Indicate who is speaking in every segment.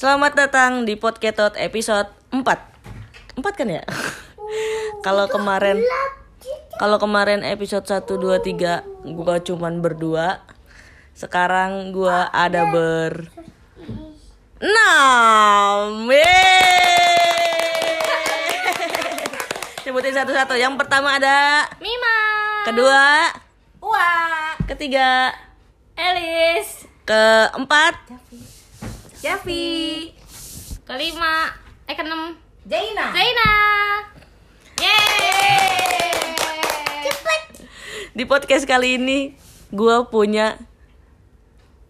Speaker 1: Selamat datang di Podketot episode 4 4 kan ya? Kalau kemarin Kalau kemarin episode 1, 2, 3 Gua cuman berdua. Sekarang gua ada ber Enam. Yeay. Sebutin satu-satu. Yang pertama ada
Speaker 2: Mima.
Speaker 1: Kedua
Speaker 2: Ua
Speaker 1: Ketiga
Speaker 2: Elis.
Speaker 1: Keempat
Speaker 2: Javi Kelima. Eh keenam.
Speaker 3: Jaina.
Speaker 2: Zaina Yeay. Cepet.
Speaker 1: Di podcast kali ini Gua punya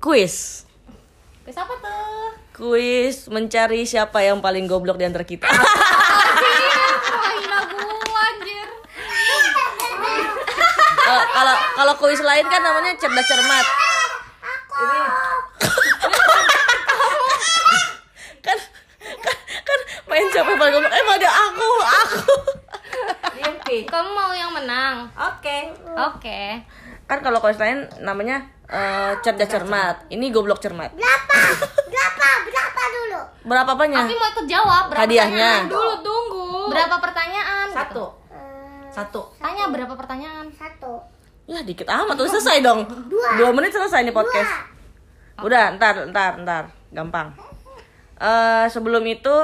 Speaker 1: Quiz
Speaker 2: Kuis apa tuh?
Speaker 1: Kuis mencari siapa yang paling goblok di antara kita. Kalau kalau kuis lain kan namanya cerdas cermat. kan, kan kan main siapa yang paling goblok? Emang ada aku, aku.
Speaker 2: Kamu mau yang menang?
Speaker 3: Oke.
Speaker 2: Oke
Speaker 1: Kan kalau kuis lain namanya eh, cerdas cermat. Ini goblok cermat.
Speaker 4: Berapa? Berapa? Berapa dulu?
Speaker 1: Berapa apanya?
Speaker 2: Tapi mau ikut jawab berapa
Speaker 1: Hadiahnya.
Speaker 2: pertanyaan? Dulu tunggu Berapa pertanyaan?
Speaker 3: Satu.
Speaker 4: Eh,
Speaker 3: Satu.
Speaker 2: Tanya berapa pertanyaan?
Speaker 4: satu.
Speaker 1: Ya dikit amat tuh selesai dong. Dua menit selesai nih podcast. Udah, ntar, ntar, ntar, gampang. Eh sebelum itu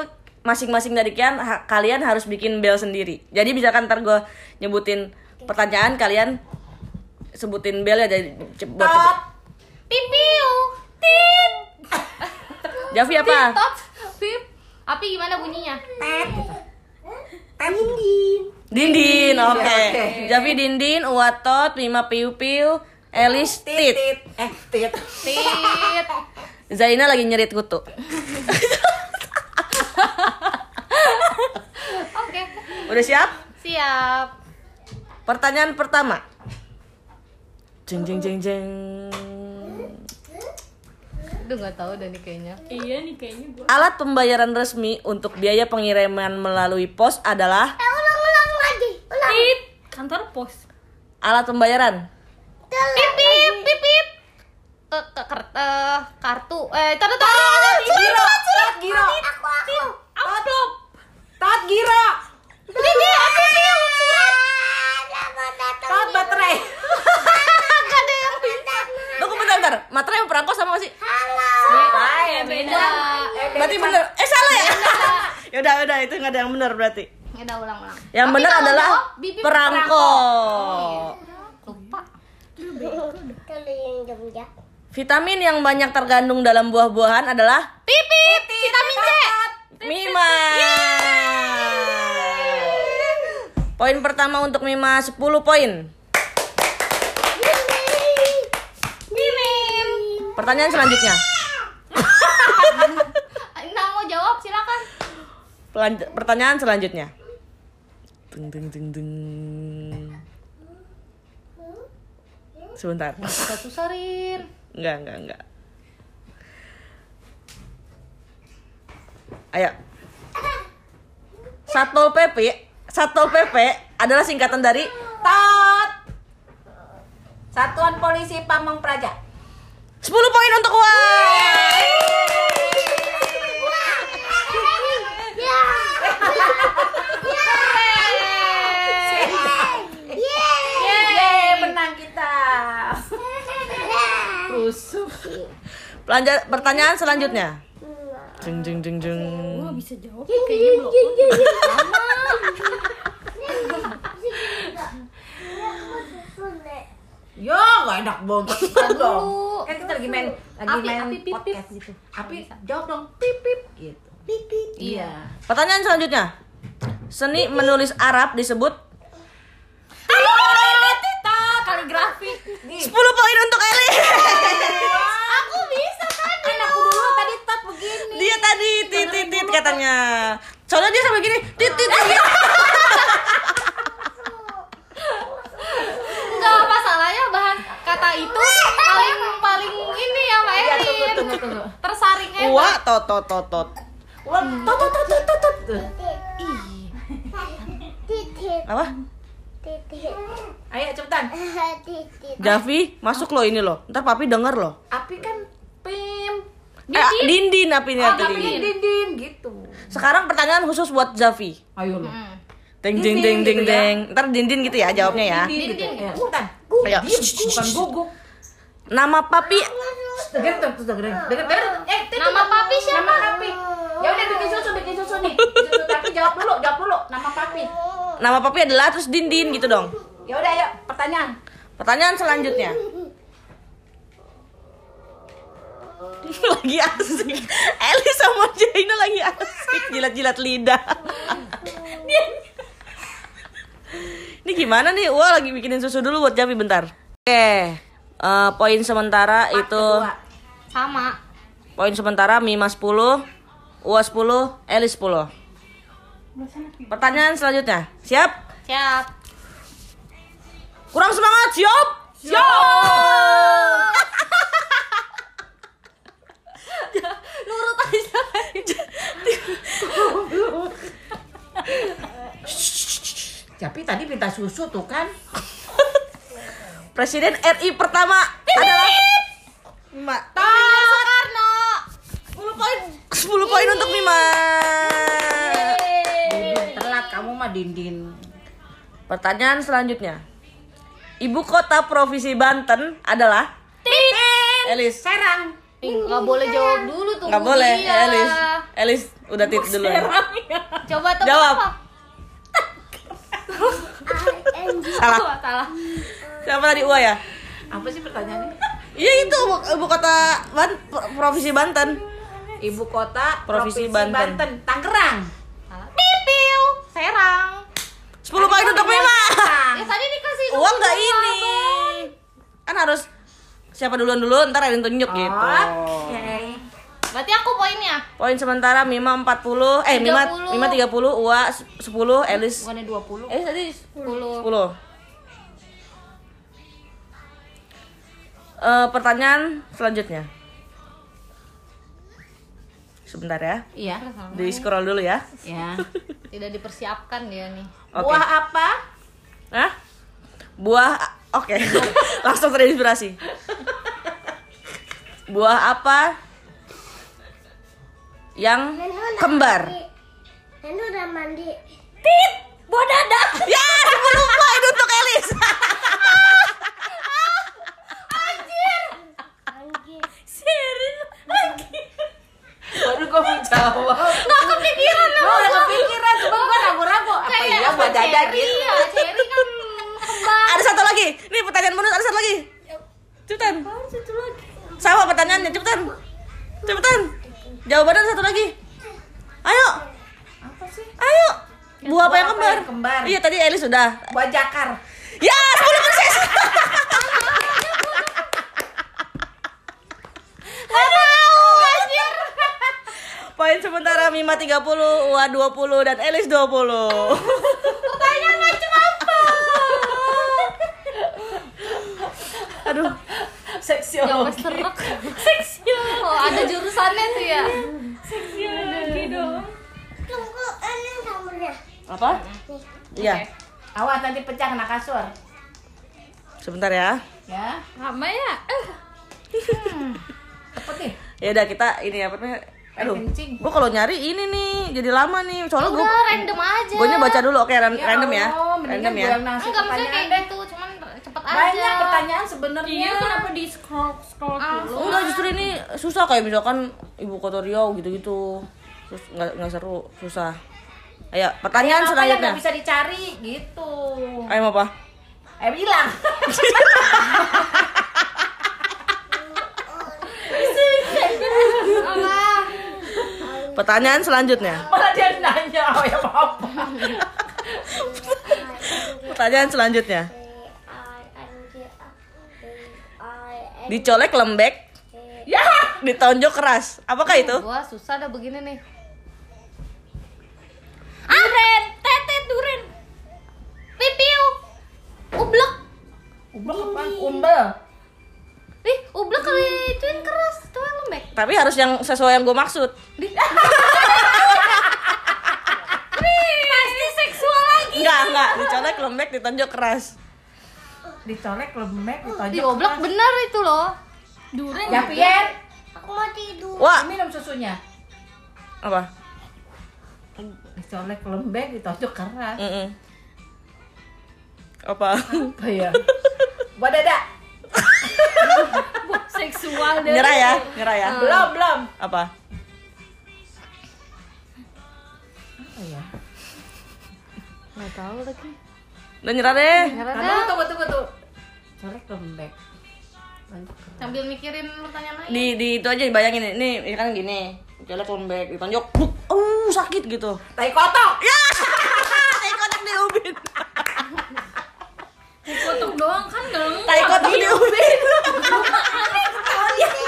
Speaker 1: masing-masing dari kalian ha- kalian harus bikin bel sendiri. Jadi misalkan ntar gue nyebutin pertanyaan kalian sebutin bel ya jadi buat cepet.
Speaker 2: Pipiu Tit
Speaker 1: Javi apa?
Speaker 2: Tot Pip Api gimana bunyinya?
Speaker 3: Tet. Tet. Dindin.
Speaker 1: Dindin, oke.
Speaker 3: oke.
Speaker 1: Javi dindin, Uwatot, Mima piu piu, Elis tit.
Speaker 3: Tit. Eh, tit.
Speaker 2: Tit
Speaker 1: Zaina lagi nyerit kutu. Udah siap?
Speaker 2: Siap
Speaker 1: Pertanyaan pertama. Jeng jeng jeng jeng.
Speaker 2: Aduh gak tau dah nih kayaknya Iya nih kayaknya gua
Speaker 1: Alat pembayaran resmi untuk biaya pengiriman melalui pos adalah
Speaker 4: Eh, ulang, ulang lagi. Ulang.
Speaker 2: Tit Kantor pos
Speaker 1: alat pembayaran.
Speaker 2: Pip pip pip pip ke, ke, ker- eh, kartu eh taruh taruh
Speaker 3: Giro. Giro.
Speaker 2: Amplop
Speaker 3: Tot giro.
Speaker 2: Didi apa sih yang surat
Speaker 3: baterai.
Speaker 2: Gak ada yang bisa
Speaker 1: Tunggu bentar bentar. Materai sama perangko sama sih?
Speaker 4: Halo.
Speaker 2: Eh beda
Speaker 1: Berarti bener. Eh salah ya? Yaudah udah itu nggak ada yang bener berarti.
Speaker 2: Ya udah ulang ulang
Speaker 1: Yang bener adalah
Speaker 2: bibip
Speaker 1: perangko.
Speaker 2: Lupa
Speaker 4: Kalau yang jam
Speaker 1: Vitamin yang banyak terkandung dalam buah-buahan adalah
Speaker 2: Pip pip Vitamin C
Speaker 1: Mima. Poin pertama untuk Mima 10 poin. Pertanyaan selanjutnya.
Speaker 2: Nah mau jawab silakan
Speaker 1: Pelan- pertanyaan selanjutnya. Deng deng deng deng. Sebentar.
Speaker 2: Satu sarin
Speaker 1: Enggak, enggak, enggak. Ayo. Satpol PP, Satpol PP adalah singkatan dari
Speaker 3: Tot. Satuan Polisi Pamong Praja.
Speaker 1: 10 poin untuk Wai.
Speaker 3: Yeay, menang kita. Rusuh.
Speaker 1: Pelanja- pertanyaan selanjutnya. Jeng jeng jeng jeng.
Speaker 2: bisa jawab. Kayaknya belum
Speaker 3: Yo, gak enak banget kan dong. Kan kita lagi main lagi
Speaker 2: Api,
Speaker 3: main
Speaker 2: api, pip, pip,
Speaker 3: podcast
Speaker 2: gitu.
Speaker 3: Api, jawab dong. Pip pip. Gitu.
Speaker 2: Iya.
Speaker 1: Pertanyaan selanjutnya. Seni menulis Arab disebut
Speaker 2: Kaligrafi.
Speaker 1: 10 poin untuk Eli.
Speaker 2: Aku bisa kan
Speaker 3: Kan aku dulu tadi tot begini.
Speaker 1: Dia tadi titit tit katanya. Soalnya dia sampai gini titit tit.
Speaker 2: Enggak masalahnya bahan kata itu paling paling ini ya Mbak
Speaker 3: Iya,
Speaker 2: Erin
Speaker 3: tunggu, tunggu, tunggu.
Speaker 2: Tersaring enak
Speaker 1: Wah, tot tot tot tot.
Speaker 3: Wah, tot tot tot tot tot.
Speaker 1: Apa?
Speaker 4: Titit.
Speaker 3: Ayo cepetan.
Speaker 4: Titit.
Speaker 1: Javi, masuk lo ini lo. Ntar papi denger lo.
Speaker 3: Api kan pim.
Speaker 1: Eh, dindin apinya
Speaker 3: Oh,
Speaker 1: tadi.
Speaker 3: tapi dindin gitu.
Speaker 1: Sekarang pertanyaan khusus buat Zafi.
Speaker 3: Ayo lo.
Speaker 2: Hmm.
Speaker 1: Deng deng deng deng
Speaker 3: gitu ya.
Speaker 1: deng. Ntar dindin gitu ya jawabnya ya.
Speaker 3: Dindin gitu. Ya, bukan.
Speaker 1: Ayo.
Speaker 3: Bukan guguk.
Speaker 1: Nama papi
Speaker 3: Dengar tuh, dengar. Dengar. Eh,
Speaker 2: Nama papi siapa?
Speaker 3: Nama papi. Ya udah bikin susu, bikin susu nih. Tapi jawab dulu, jawab dulu. Nama papi.
Speaker 1: nama papi adalah terus dindin gitu dong.
Speaker 3: Ya udah, ayo pertanyaan.
Speaker 1: Pertanyaan selanjutnya. lagi asik. Eli sama Jaina lagi asik jilat-jilat lidah. Ini gimana nih? Wah lagi bikinin susu dulu buat Javi bentar. Oke, eh, poin sementara itu
Speaker 3: Kedua.
Speaker 2: Sama.
Speaker 1: poin sementara Mima 10, Ua 10, Eli 10. Pertanyaan selanjutnya. Siap?
Speaker 2: Siap.
Speaker 1: Kurang semangat, siap? Siap.
Speaker 2: Nurut aja.
Speaker 3: Tapi tadi minta susu tuh kan.
Speaker 1: Presiden RI pertama adalah Mima.
Speaker 2: Soekarno.
Speaker 1: 10 poin. 10 poin untuk Mima.
Speaker 3: Dindin telat kamu mah dindin.
Speaker 1: Pertanyaan selanjutnya. Ibu kota Provinsi Banten adalah Elis.
Speaker 3: Serang.
Speaker 2: Ih, nggak boleh jawab dulu tuh.
Speaker 1: Nggak boleh, Elis. Elis udah tit dulu.
Speaker 2: Coba tebak
Speaker 1: Jawab.
Speaker 2: apa?
Speaker 1: Salah.
Speaker 2: Salah.
Speaker 1: Siapa tadi Ua ya?
Speaker 3: Apa sih pertanyaannya?
Speaker 1: Iya itu ibu, ibu kota Ban- Pro- Provinsi Banten.
Speaker 3: Ibu kota
Speaker 1: Provinsi Banten.
Speaker 3: Tangerang.
Speaker 2: Salah. Pipiu. Serang.
Speaker 1: 10 poin untuk Mima.
Speaker 2: Ya tadi dikasih
Speaker 1: Uang nggak
Speaker 2: dua,
Speaker 1: ini. Kan harus siapa duluan dulu, ntar ada yang tunjuk gitu.
Speaker 3: Oke.
Speaker 2: Berarti aku poinnya.
Speaker 1: Poin sementara Mima 40, eh Mima
Speaker 2: 30.
Speaker 1: Mima 30, Ua 10, Elis
Speaker 3: Bukannya 20.
Speaker 1: Eh tadi
Speaker 2: 10.
Speaker 1: 10. Eh, pertanyaan selanjutnya. Sebentar ya.
Speaker 3: Iya.
Speaker 1: Di scroll dulu ya.
Speaker 3: Ya.
Speaker 2: Tidak dipersiapkan dia nih.
Speaker 1: Oke.
Speaker 3: Buah apa?
Speaker 1: Hah? Buah oke. Langsung terinspirasi. Buah apa yang kembar?
Speaker 4: Nenu udah mandi.
Speaker 1: Tit, buah dadah. Ya, 10 poin untuk Elis.
Speaker 4: Anjir.
Speaker 1: Serius lagi.
Speaker 3: Baru gue mau jawab.
Speaker 2: Nggak kepikiran
Speaker 3: Gue udah kepikiran, cuma gue ragu-ragu. Apa iya buat dada gitu.
Speaker 2: ya, Cherry kan kembar.
Speaker 1: Ada satu lagi. Nih pertanyaan bonus ada satu lagi. Cepetan. Sama pertanyaannya, cepetan. Cepetan. Jawabannya ada satu lagi. Ayo,
Speaker 3: Apa sih?
Speaker 1: ayo. Buah apa yang kembar?
Speaker 3: kembar?
Speaker 1: Iya tadi Elis sudah.
Speaker 3: Buah jakar.
Speaker 1: Ya, 10 Poin sementara Mima 30, Ua 20, dan Elis 20.
Speaker 2: Pertanyaan macam apa?
Speaker 1: Aduh,
Speaker 2: Jawab serak. Seksial. Oh, ada jurusannya tuh ya.
Speaker 4: Tunggu ini kamunya.
Speaker 1: apa? Iya,
Speaker 3: Awas nanti pecah kena kasur.
Speaker 1: sebentar ya.
Speaker 3: Ya.
Speaker 2: Lama ya? Eh.
Speaker 3: Cepet nih.
Speaker 1: Ya udah kita ini apa namanya? Aduh,
Speaker 3: Air kencing.
Speaker 1: gua kalau nyari ini nih jadi lama nih. Soalnya gua
Speaker 2: Udah random aja.
Speaker 1: gua baca dulu oke ran- random ya.
Speaker 3: Allah, mendingan
Speaker 1: Random
Speaker 3: gue
Speaker 1: ya.
Speaker 3: yang
Speaker 2: Enggak maksudnya kayak gitu, cuman cepet aja.
Speaker 3: Banyak pertanyaan sebenarnya.
Speaker 2: Iya, kenapa di scroll scroll dulu?
Speaker 1: Enggak justru ini susah kayak misalkan ibu kota Riau gitu-gitu. Terus nggak nggak seru, susah. Ayo, pertanyaan
Speaker 3: Apa yang
Speaker 1: selanjutnya.
Speaker 3: nggak bisa dicari gitu.
Speaker 1: Ayo mau apa?
Speaker 3: Eh bilang.
Speaker 2: Apa?
Speaker 1: Pertanyaan selanjutnya.
Speaker 3: Malah dia nanya oh ya apa.
Speaker 1: Pertanyaan selanjutnya. Dicolek lembek,
Speaker 3: Ya.
Speaker 1: ditonjok keras. Apakah itu?
Speaker 2: Gua susah dah begini nih. Duren, tetet duren. Pipiu. Ublek.
Speaker 3: Ublek apa? Umbel.
Speaker 2: Ih, ublek kali ituin keras, tuh yang lembek.
Speaker 1: Tapi harus yang sesuai yang gue maksud.
Speaker 2: Pasti seksual lagi.
Speaker 1: Enggak, enggak. Dicolek lembek, ditonjok keras.
Speaker 3: Dicolek lemek, ditonjok.
Speaker 2: Di oblek bener itu loh. Duren.
Speaker 3: Ya Pier.
Speaker 4: Aku mau tidur.
Speaker 1: Wah,
Speaker 3: Minum susunya.
Speaker 1: apa?
Speaker 3: Dicolek lembek, ditusuk keras.
Speaker 1: Mm-mm. Apa?
Speaker 3: Apa ya? Buat dada.
Speaker 2: Seksual deh
Speaker 1: Nyerah ya, nyerah ya.
Speaker 3: Belum, belum.
Speaker 1: Apa?
Speaker 3: Apa ya?
Speaker 2: nggak tahu lagi
Speaker 1: Udah nyerah deh.
Speaker 2: nyerah dah
Speaker 3: tunggu, tunggu, tunggu. Colek lembek.
Speaker 2: Sambil mikirin pertanyaan lain
Speaker 1: Di di itu aja dibayangin ini, ini kan gini. Colek lembek, ditonjok, buk, uh sakit gitu.
Speaker 3: Tai kotok.
Speaker 1: Ya, tai kotak diubin.
Speaker 2: kotok doang kan nggak
Speaker 1: Tai kotak diubin.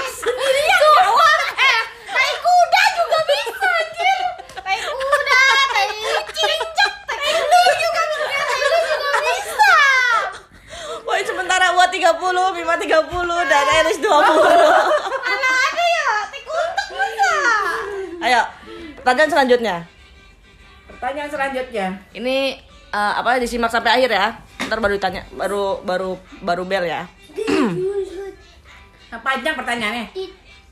Speaker 2: sendiri doang eh tai kuda juga bisa anjir tai kuda tai cincang tai lu juga bisa tai lu juga bisa
Speaker 1: Woi sementara buat 30, Bima 30 dan Eris 20.
Speaker 2: mana ada ya tai kuda bisa
Speaker 1: Ayo, pertanyaan selanjutnya.
Speaker 3: Pertanyaan selanjutnya.
Speaker 1: Ini eh, apa disimak sampai akhir ya. Ntar baru ditanya, baru baru baru bel ya.
Speaker 3: Nah, panjang pertanyaannya.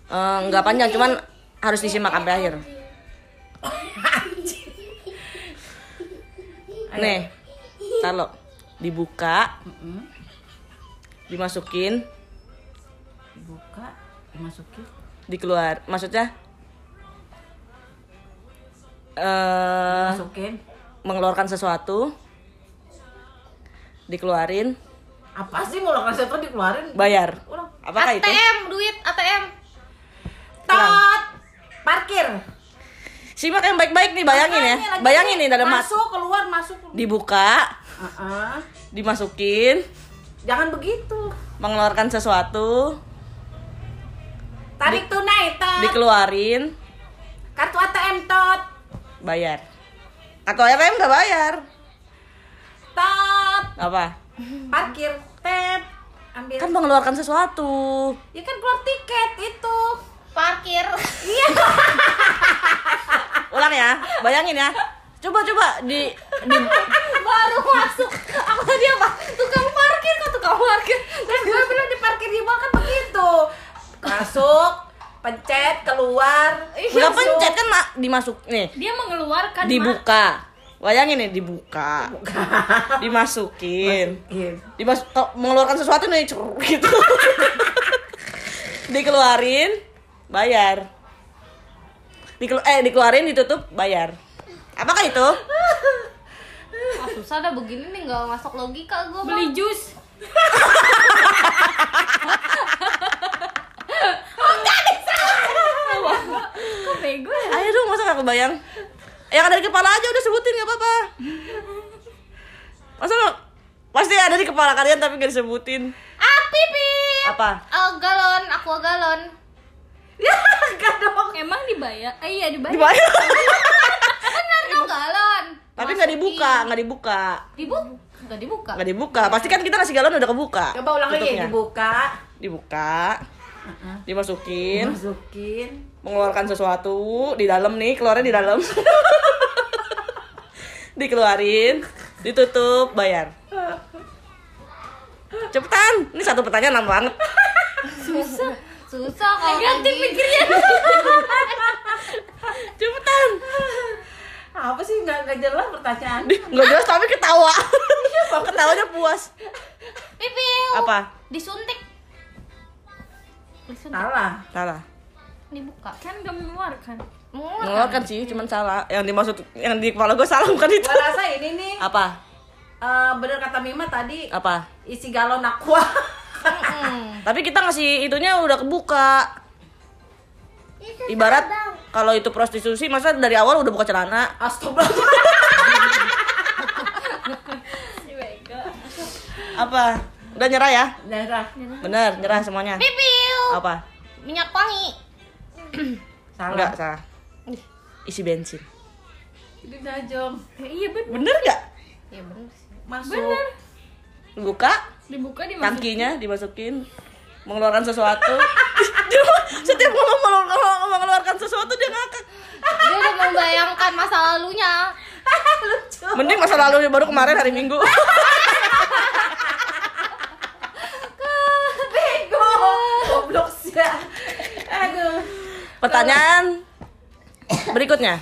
Speaker 1: Eh, nggak panjang, cuman harus disimak sampai akhir. Nih, taruh dibuka, dimasukin,
Speaker 3: Buka, dimasukin.
Speaker 1: dikeluar. Maksudnya eh
Speaker 3: Masukin.
Speaker 1: mengeluarkan sesuatu, dikeluarin,
Speaker 3: Apa sih lakukan sesuatu dikeluarin?
Speaker 1: bayar.
Speaker 3: Ulang.
Speaker 1: Apakah itu?
Speaker 2: ATM duit ATM
Speaker 3: Tot. Parkir.
Speaker 1: Simak yang baik-baik nih, bayangin ya.
Speaker 3: Makanya
Speaker 1: Bayangin nih dalam mat.
Speaker 3: Masuk, keluar, masuk.
Speaker 1: Dibuka,
Speaker 3: Uh-uh.
Speaker 1: dimasukin,
Speaker 3: Jangan begitu.
Speaker 1: mengeluarkan sesuatu,
Speaker 3: Tarik tunai, tot.
Speaker 1: dikeluarin,
Speaker 3: Kartu ATM, tot.
Speaker 1: bayar. Atau ATM nggak bayar.
Speaker 3: Tot.
Speaker 1: Apa?
Speaker 3: Parkir. Tet. Ambil.
Speaker 1: Kan mengeluarkan sesuatu.
Speaker 3: Ya kan keluar tiket itu.
Speaker 2: parkir
Speaker 1: Ulang ya, bayangin ya. Coba coba di di
Speaker 2: baru masuk aku tadi apa tukang parkir kok tukang parkir
Speaker 3: Terus gue bilang di parkir di mall kan begitu. Masuk, pencet, keluar.
Speaker 1: udah pencet kan ma- dimasuk nih.
Speaker 2: dia mengeluarkan
Speaker 1: Dibuka. Bayangin nih dibuka. Dimasukin.
Speaker 3: Iya.
Speaker 1: Dimas to- mengeluarkan sesuatu nih cer- gitu. Dikeluarin, bayar. Dikelu eh dikeluarin ditutup bayar. Apakah itu?
Speaker 2: Ah, susah dah begini nih nggak masuk logika gue beli jus Kok bego ya?
Speaker 1: Ayo dong masa gak kebayang Yang ada di kepala aja udah sebutin gak apa-apa Masa nggak- Pasti ada di kepala kalian tapi gak disebutin
Speaker 2: Api pip
Speaker 1: Apa?
Speaker 2: Oh, galon, aqua galon
Speaker 3: Ya, enggak dong.
Speaker 2: Emang dibayar? Eh, iya dibayar
Speaker 1: Dibayar
Speaker 2: Bener dong galon
Speaker 1: Tapi gak dibuka, gak dibuka
Speaker 2: Dibuka? Nggak dibuka
Speaker 1: Gak dibuka, pasti kan kita ngasih galon udah kebuka
Speaker 3: Coba ulang lagi,
Speaker 1: tutupnya.
Speaker 3: dibuka.
Speaker 1: Dibuka
Speaker 3: Uh-uh.
Speaker 1: Dimasukin.
Speaker 3: Masukin.
Speaker 1: Mengeluarkan sesuatu Di dalam nih, keluarnya di dalam. Dikeluarin Ditutup, bayar. Cepetan, ini satu pertanyaan lama banget.
Speaker 2: Susah. Susah kalau Negatif pikirnya
Speaker 1: Cepetan!
Speaker 3: Apa sih? Nggak nggak jelas pertanyaan?
Speaker 1: Nggak jelas tapi ketawa. Ketawanya puas.
Speaker 2: Pipil
Speaker 1: apa?
Speaker 2: Disuntik
Speaker 3: Salah.
Speaker 1: salah.
Speaker 2: Dibuka
Speaker 5: kan gak mengeluarkan.
Speaker 1: Mengeluarkan. Sih cuman salah. Yang dimaksud yang di kepala gue salah bukan itu.
Speaker 3: Gua rasa ini nih.
Speaker 1: Apa?
Speaker 3: Eh, bener kata Mima tadi
Speaker 1: apa?
Speaker 3: isi galon aqua.
Speaker 2: Mm-mm.
Speaker 1: tapi kita ngasih itunya udah kebuka. Ibarat kalau itu prostitusi masa dari awal udah buka celana?
Speaker 3: Astagfirullah.
Speaker 1: apa udah nyerah ya?
Speaker 3: Nyerah.
Speaker 1: bener nyerah semuanya.
Speaker 2: Pipil
Speaker 1: apa?
Speaker 2: Minyak wangi.
Speaker 3: Salah.
Speaker 1: enggak salah. Isi bensin.
Speaker 3: Ini dajong.
Speaker 5: ya, iya bener.
Speaker 1: Bener nggak?
Speaker 2: Ya bener sih.
Speaker 3: Masuk.
Speaker 1: buka?
Speaker 5: Dibuka dimasukin.
Speaker 1: Tangkinya dimasukin. Mengeluarkan sesuatu. Setiap mengeluarkan, mengeluarkan sesuatu dia ngakak.
Speaker 2: Dia udah membayangkan masa lalunya.
Speaker 3: Lucu.
Speaker 1: mending masa lalunya baru kemarin hari minggu
Speaker 3: Bego. Goblok sih. Aduh.
Speaker 1: Pertanyaan berikutnya.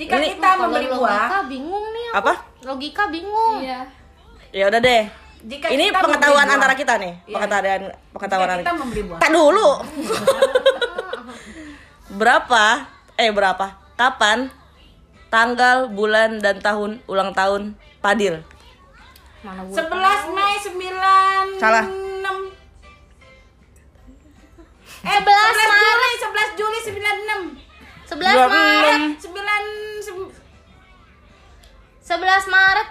Speaker 3: Jika
Speaker 1: Ini-
Speaker 3: kita membeli buah,
Speaker 2: logika bingung nih aku.
Speaker 1: Apa?
Speaker 2: Logika bingung.
Speaker 5: Iya.
Speaker 1: Ya udah deh.
Speaker 3: jika
Speaker 1: Ini
Speaker 3: kita
Speaker 1: pengetahuan
Speaker 3: membeli buah,
Speaker 1: antara kita nih.
Speaker 3: Iya.
Speaker 1: Pengetahuan pengetahuan
Speaker 3: Jika kita
Speaker 1: antara
Speaker 3: membeli buah.
Speaker 1: Tak dulu. berapa? Eh berapa? Kapan? Tanggal, bulan, dan tahun ulang tahun Padil.
Speaker 2: Mana gua
Speaker 3: 11 Mei 9
Speaker 1: Salah.
Speaker 3: 6 Eh
Speaker 2: 11
Speaker 3: 11
Speaker 2: Maret.
Speaker 3: Juli 11 Juli 96
Speaker 2: 11
Speaker 1: Dua-
Speaker 2: Maret.
Speaker 3: 9
Speaker 2: 11 Maret.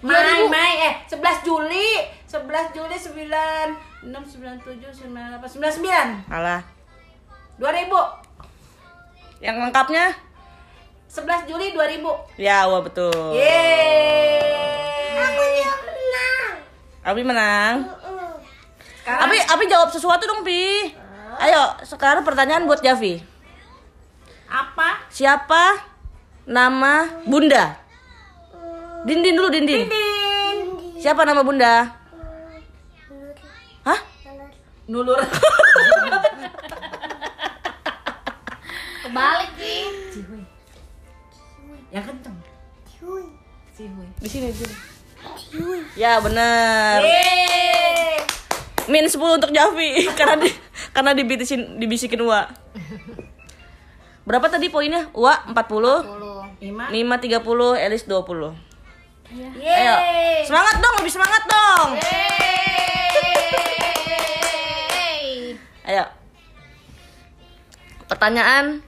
Speaker 3: Mei Mei eh 11 Juli 11 Juli 9 6 97 98 99
Speaker 1: Alah.
Speaker 3: 2000
Speaker 1: Yang lengkapnya?
Speaker 3: 11 Juli 2000
Speaker 1: Ya, wah betul.
Speaker 3: Yeay Aku
Speaker 4: Menang.
Speaker 1: Abi menang.
Speaker 3: Sekarang
Speaker 1: Abi, Abi jawab sesuatu dong, Pi. Ayo, sekarang pertanyaan buat Javi.
Speaker 3: apa?
Speaker 1: Siapa nama Bunda? Dindin dulu, Dindin.
Speaker 3: Din
Speaker 1: Siapa nama Bunda? Hah?
Speaker 3: Nulur
Speaker 2: Kebalik sih.
Speaker 3: Yang kenceng Cihuy
Speaker 1: Di sini, di sini. Ya, benar.
Speaker 3: Yeay
Speaker 1: Min 10 untuk Javi karena di, karena dibisikin dibisikin Wa. Berapa tadi poinnya? Wa 40,
Speaker 2: 10.
Speaker 3: Lima
Speaker 1: Mima 30, Elis 20. Ayo.
Speaker 3: Yeay
Speaker 1: Semangat dong, lebih semangat dong.
Speaker 2: Yeay.
Speaker 1: Ayo. Pertanyaan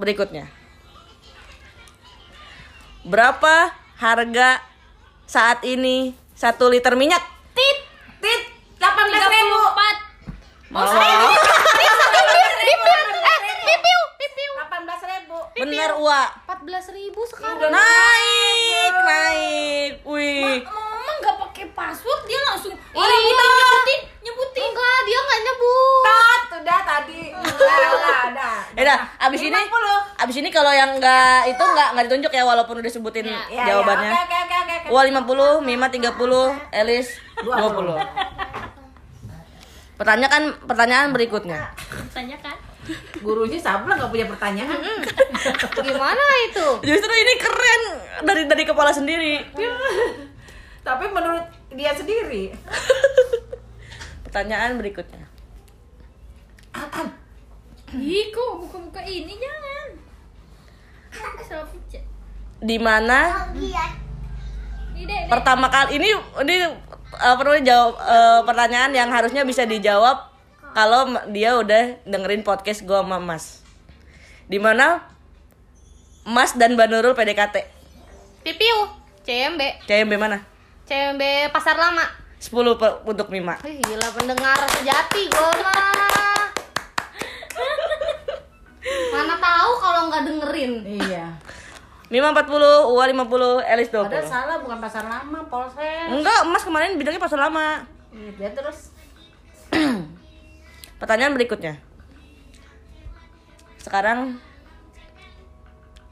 Speaker 1: berikutnya. Berapa harga saat ini satu liter minyak?
Speaker 3: Tit Tit 18 ribu
Speaker 5: 34.
Speaker 1: Oh,
Speaker 2: Pipiu, pipiu.
Speaker 3: 18 ribu
Speaker 1: bener Wa.
Speaker 2: 14 ribu sekarang.
Speaker 1: Naik, naik. Wih.
Speaker 5: Mama nggak pakai password dia langsung
Speaker 2: Iya.
Speaker 5: orang nyebutin nyebutin.
Speaker 2: Enggak, dia nggak nyebut.
Speaker 3: Tat udah tadi Udah udah udah
Speaker 1: Ya udah, abis ini
Speaker 3: 50.
Speaker 1: abis ini kalau yang enggak itu enggak enggak ditunjuk ya walaupun udah sebutin
Speaker 5: Ya.
Speaker 3: Ya,
Speaker 1: jawabannya.
Speaker 3: ya, Oke oke oke oke
Speaker 1: Wa 50, Mima 30, Elis 20. Pertanyaan pertanyaan berikutnya.
Speaker 5: Tanya kan?
Speaker 3: Gurunya Sabla nggak punya pertanyaan
Speaker 2: Gimana itu?
Speaker 1: Justru ini keren dari dari kepala sendiri.
Speaker 3: Tapi menurut dia sendiri
Speaker 1: Pertanyaan berikutnya.
Speaker 5: Ih, kok buka-buka ini jangan. Salah pencet.
Speaker 1: Di mana pertama kali ini ini apa namanya jawab eh, pertanyaan yang harusnya bisa dijawab kalau dia udah dengerin podcast gua sama Mas. Di mana Mas dan Mbak Nurul PDKT.
Speaker 2: Pipiu. CMB.
Speaker 1: CMB mana?
Speaker 2: CMB Pasar Lama.
Speaker 1: 10 pe- untuk Mima.
Speaker 2: Wih, gila pendengar sejati gua mah. Mana tahu kalau nggak dengerin.
Speaker 3: Iya
Speaker 1: Mima 40, Uwa 50, Elis 20.
Speaker 3: Padahal salah bukan pasar lama polsek
Speaker 1: Enggak, Mas kemarin bilangnya pasal lama.
Speaker 3: Ya terus
Speaker 1: Pertanyaan berikutnya. Sekarang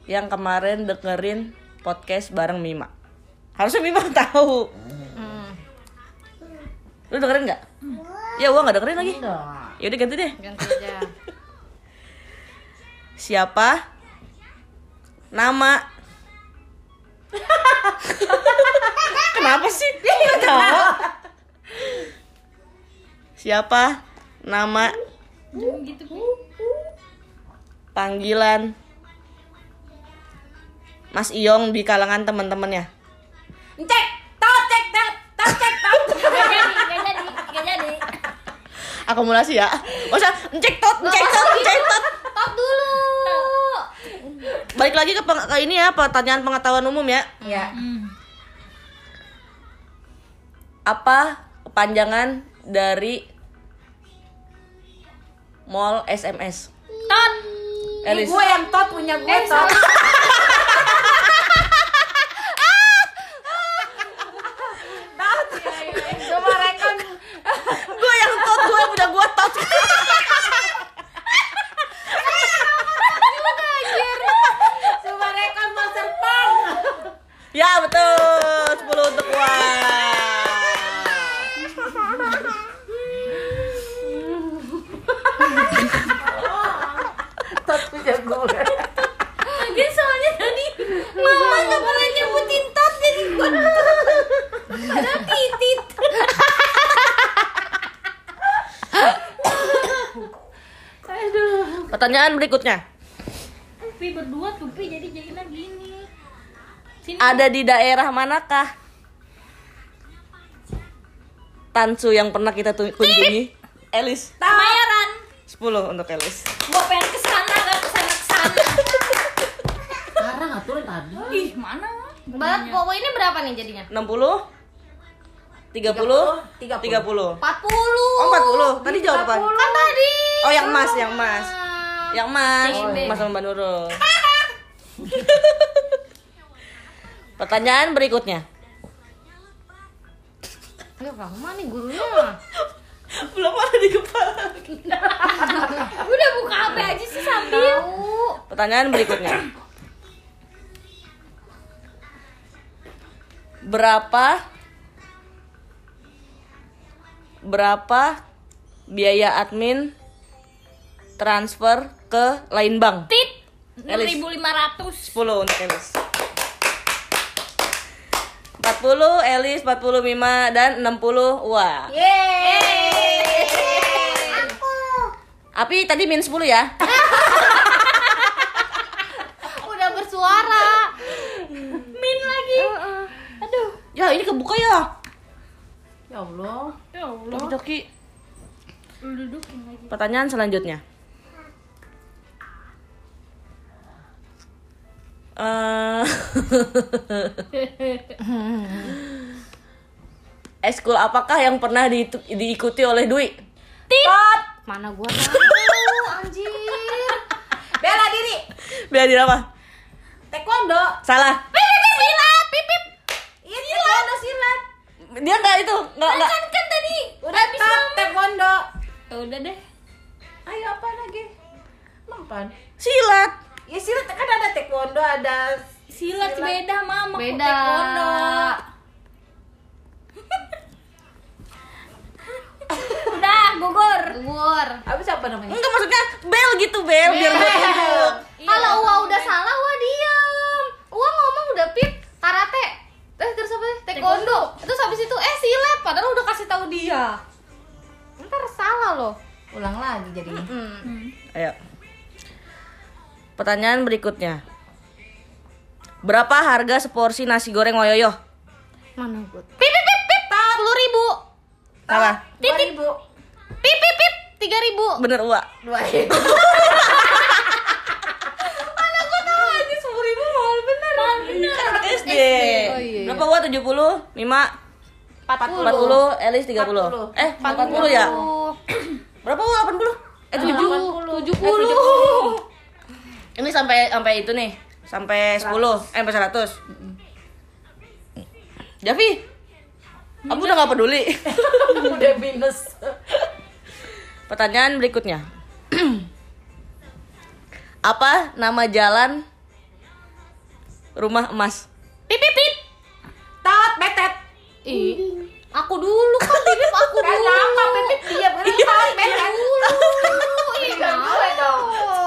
Speaker 1: yang kemarin dengerin podcast bareng Mima. Harusnya Mima tahu.
Speaker 2: Hmm.
Speaker 1: Lu dengerin nggak? Ya, gua nggak dengerin lagi. Yaudah ganti deh.
Speaker 2: Ganti aja.
Speaker 1: Siapa? Nama? Kenapa sih? Dia nggak tahu. Siapa? Nama?
Speaker 5: Gitu.
Speaker 1: Panggilan? Mas Iyong di kalangan teman-temannya.
Speaker 3: Cek Tot cek tot Tot cek tot
Speaker 5: Gak jadi, gak jadi, gak jadi.
Speaker 1: Akumulasi ya. Masa cek tot, cek tot, cek tot.
Speaker 2: Dulu.
Speaker 1: Balik lagi ke, peng- ke ini ya, pertanyaan pengetahuan umum ya.
Speaker 3: Ya
Speaker 1: Apa kepanjangan dari mall SMS?
Speaker 5: Tot.
Speaker 1: Elis.
Speaker 3: Gue yang tot punya gue tot Tot Coba rekon
Speaker 1: gue yang tot, gue punya gue tot.
Speaker 3: Coba rekon monster pang
Speaker 1: ya betul, 10 untuk Wah.
Speaker 3: punya gue.
Speaker 5: Lagi soalnya tadi mama nggak pernah nyebutin tot jadi gue ada titit.
Speaker 3: Aduh.
Speaker 1: Pertanyaan berikutnya.
Speaker 5: Pi berdua tuh Pi jadi jadinya gini. Sini.
Speaker 1: Ada di daerah manakah? Tansu yang pernah kita kunjungi. Elis.
Speaker 5: Kemayoran.
Speaker 1: 10 untuk Elis.
Speaker 5: Gua pengen ke sana gak ke sana ke sana.
Speaker 3: Sekarang aturan tadi.
Speaker 5: Ih mana?
Speaker 2: Berat Bobo ini berapa nih jadinya?
Speaker 1: 60 30
Speaker 3: 30.
Speaker 1: 30
Speaker 2: 40
Speaker 1: Oh 40 Tadi jawab apa?
Speaker 2: Kan tadi
Speaker 1: Oh yang emas Yang emas Yang emas
Speaker 5: Oh, iya.
Speaker 1: Mas sama Mbak Nurul. Pertanyaan berikutnya.
Speaker 2: Ayo Rahma nih gurunya?
Speaker 1: Belum ada di kepala.
Speaker 5: Udah buka HP aja sih sambil.
Speaker 1: Pertanyaan berikutnya. Berapa Berapa biaya admin transfer ke lain bank?
Speaker 5: Tit.
Speaker 1: Elis.
Speaker 5: 6500.
Speaker 1: 10 untuk Elis 40 Elis 45 dan 60 Wah
Speaker 3: Yeay.
Speaker 1: Api tadi min 10 ya
Speaker 2: Udah bersuara
Speaker 5: Min lagi. Aduh.
Speaker 1: Ya ini kebuka ya
Speaker 3: Ya Allah.
Speaker 5: Ya Allah. Lagi.
Speaker 1: Pertanyaan selanjutnya Eh, Eskul apakah yang pernah diitu- diikuti oleh Dwi?
Speaker 3: Tot.
Speaker 2: Mana gua tahu anjir
Speaker 3: Bela diri.
Speaker 1: Bela diri apa?
Speaker 3: Taekwondo.
Speaker 1: Salah.
Speaker 3: Silat. Pipip. Iya taekwondo silat.
Speaker 1: Dia nggak itu, nggak nggak.
Speaker 5: Kan kan tadi
Speaker 3: Udah top taekwondo.
Speaker 5: Ya udah deh.
Speaker 3: Ayo apa lagi? Mampan.
Speaker 1: Silat.
Speaker 3: Ya silat kan ada taekwondo, ada
Speaker 5: Silat, beda mama.
Speaker 2: Beda
Speaker 5: taekwondo. Udah gugur.
Speaker 2: Gugur
Speaker 3: Habis apa namanya?
Speaker 1: Enggak maksudnya bel gitu bel biar gua tunjuk.
Speaker 2: Kalau Uwa udah salah, Uwa diam Uwa ngomong udah pip karate Eh terus apa? Taekwondo Terus habis itu eh silat Padahal udah kasih tahu dia Ntar salah loh
Speaker 3: Ulang lagi jadinya.
Speaker 1: Ayo. Pertanyaan berikutnya. Berapa harga seporsi nasi goreng wayoyo?
Speaker 2: Mana gue? Pip pip pip pip Sepuluh ribu
Speaker 1: Salah.
Speaker 3: Dua ribu.
Speaker 2: Pip pip pip Tiga ribu
Speaker 1: Bener Ua.
Speaker 3: Dua ribu.
Speaker 2: Sepuluh ribu mahal bener
Speaker 1: Kan anak SD.
Speaker 2: Oh, iya.
Speaker 1: Berapa Ua? 70? 5? 40? Elis 30?
Speaker 3: 40.
Speaker 1: Eh 40 ya? Berapa Ua? 80? Eh 70?
Speaker 2: Tujuh puluh
Speaker 1: Ini sampai sampai itu nih. Sampai 10. Eh sampai 100. Javi. Aku udah gak peduli.
Speaker 3: Udah minus.
Speaker 1: Pertanyaan berikutnya. Apa nama jalan rumah emas?
Speaker 2: Pip pip pip
Speaker 3: Tot betet.
Speaker 2: Ih Aku dulu kan pip aku dulu
Speaker 3: lama pipip diam tot betet.
Speaker 2: Dulu Ih
Speaker 3: gue dong.